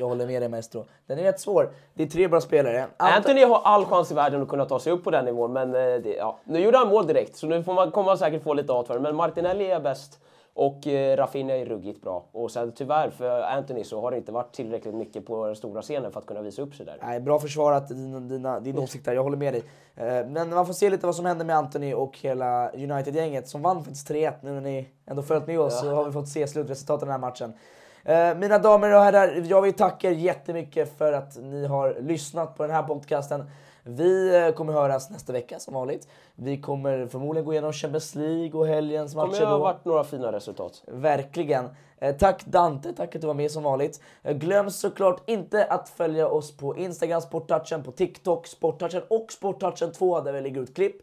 [SPEAKER 2] Jag håller med dig Maestro. Den är rätt svår. Det är tre bra spelare. Ant-
[SPEAKER 3] Anthony har all chans i världen att kunna ta sig upp på den nivån, men eh, det, ja. nu gjorde han mål direkt, så nu får man, kommer man säkert få lite hat för det. Men Martinelli är bäst och eh, Rafinha är ruggigt bra. Och sen tyvärr för Anthony så har det inte varit tillräckligt mycket på den stora scenen för att kunna visa upp sig där.
[SPEAKER 2] Nej, bra försvarat dina, dina, din åsikt där, jag håller med dig. Eh, Men man får se lite vad som händer med Anthony och hela United-gänget som vann faktiskt 3-1 nu när ni ändå följt med oss så har vi fått se slutresultatet av den här matchen. Eh, Mina damer och herrar, jag vill tacka er jättemycket för att ni har lyssnat på den här podcasten. Vi eh, kommer höras nästa vecka som vanligt. Vi kommer förmodligen gå igenom Champions League och helgens
[SPEAKER 3] Det kommer
[SPEAKER 2] matcher
[SPEAKER 3] ha varit några fina resultat.
[SPEAKER 2] Verkligen. Eh, tack Dante, tack att du var med som vanligt. Glöm såklart inte att följa oss på Instagram, Sporttouchen, på TikTok, Sporttouchen och Sporttouchen 2 där vi lägger ut klipp.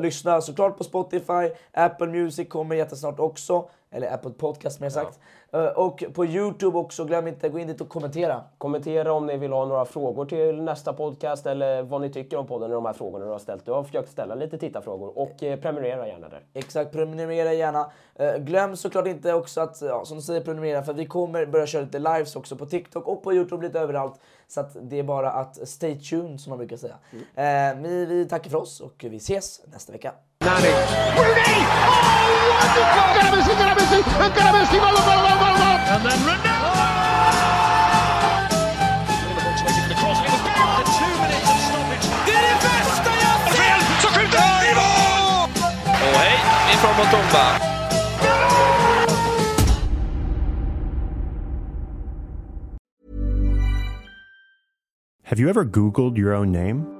[SPEAKER 2] Lyssna såklart på Spotify, Apple Music kommer jättesnart också. Eller Apple Podcast mer sagt. Eh, och på Youtube också, glöm inte gå in dit och kommentera.
[SPEAKER 3] Kommentera om ni vill ha några frågor till nästa podcast eller vad ni tycker om podden och de här frågorna du har ställt. Du har försökt ställa lite tittarfrågor och eh, prenumerera gärna där.
[SPEAKER 2] Exakt, prenumerera gärna. Eh, glöm såklart inte också att, ja, som du säger, prenumerera för vi kommer börja köra lite lives också på TikTok och på Youtube lite överallt. Så att det är bara att stay tuned som man brukar säga. Vi, vi tackar för oss och vi ses nästa vecka.
[SPEAKER 4] Rooney! Oh, wonderful! Encara Messi, encara Messi, encara Messi, gol, gol, gol, gol, gol! And then Ronaldo! Så skjuter han i mål!
[SPEAKER 1] Och hej ifrån Mutumba.
[SPEAKER 5] Have you ever Googled your own name?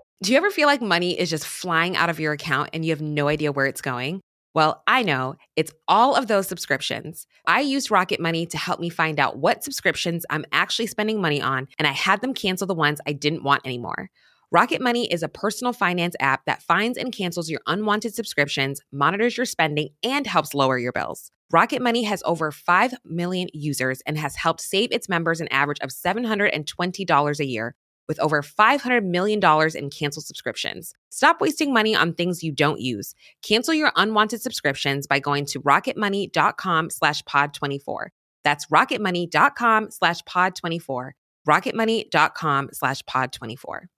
[SPEAKER 6] Do you ever feel like money is just flying out of your account and you have no idea where it's going? Well, I know it's all of those subscriptions. I used Rocket Money to help me find out what subscriptions I'm actually spending money on, and I had them cancel the ones I didn't want anymore. Rocket Money is a personal finance app that finds and cancels your unwanted subscriptions, monitors your spending, and helps lower your bills. Rocket Money has over 5 million users and has helped save its members an average of $720 a year with over $500 million in canceled subscriptions. Stop wasting money on things you don't use. Cancel your unwanted subscriptions by going to rocketmoney.com slash pod24. That's rocketmoney.com slash pod24. rocketmoney.com slash pod24.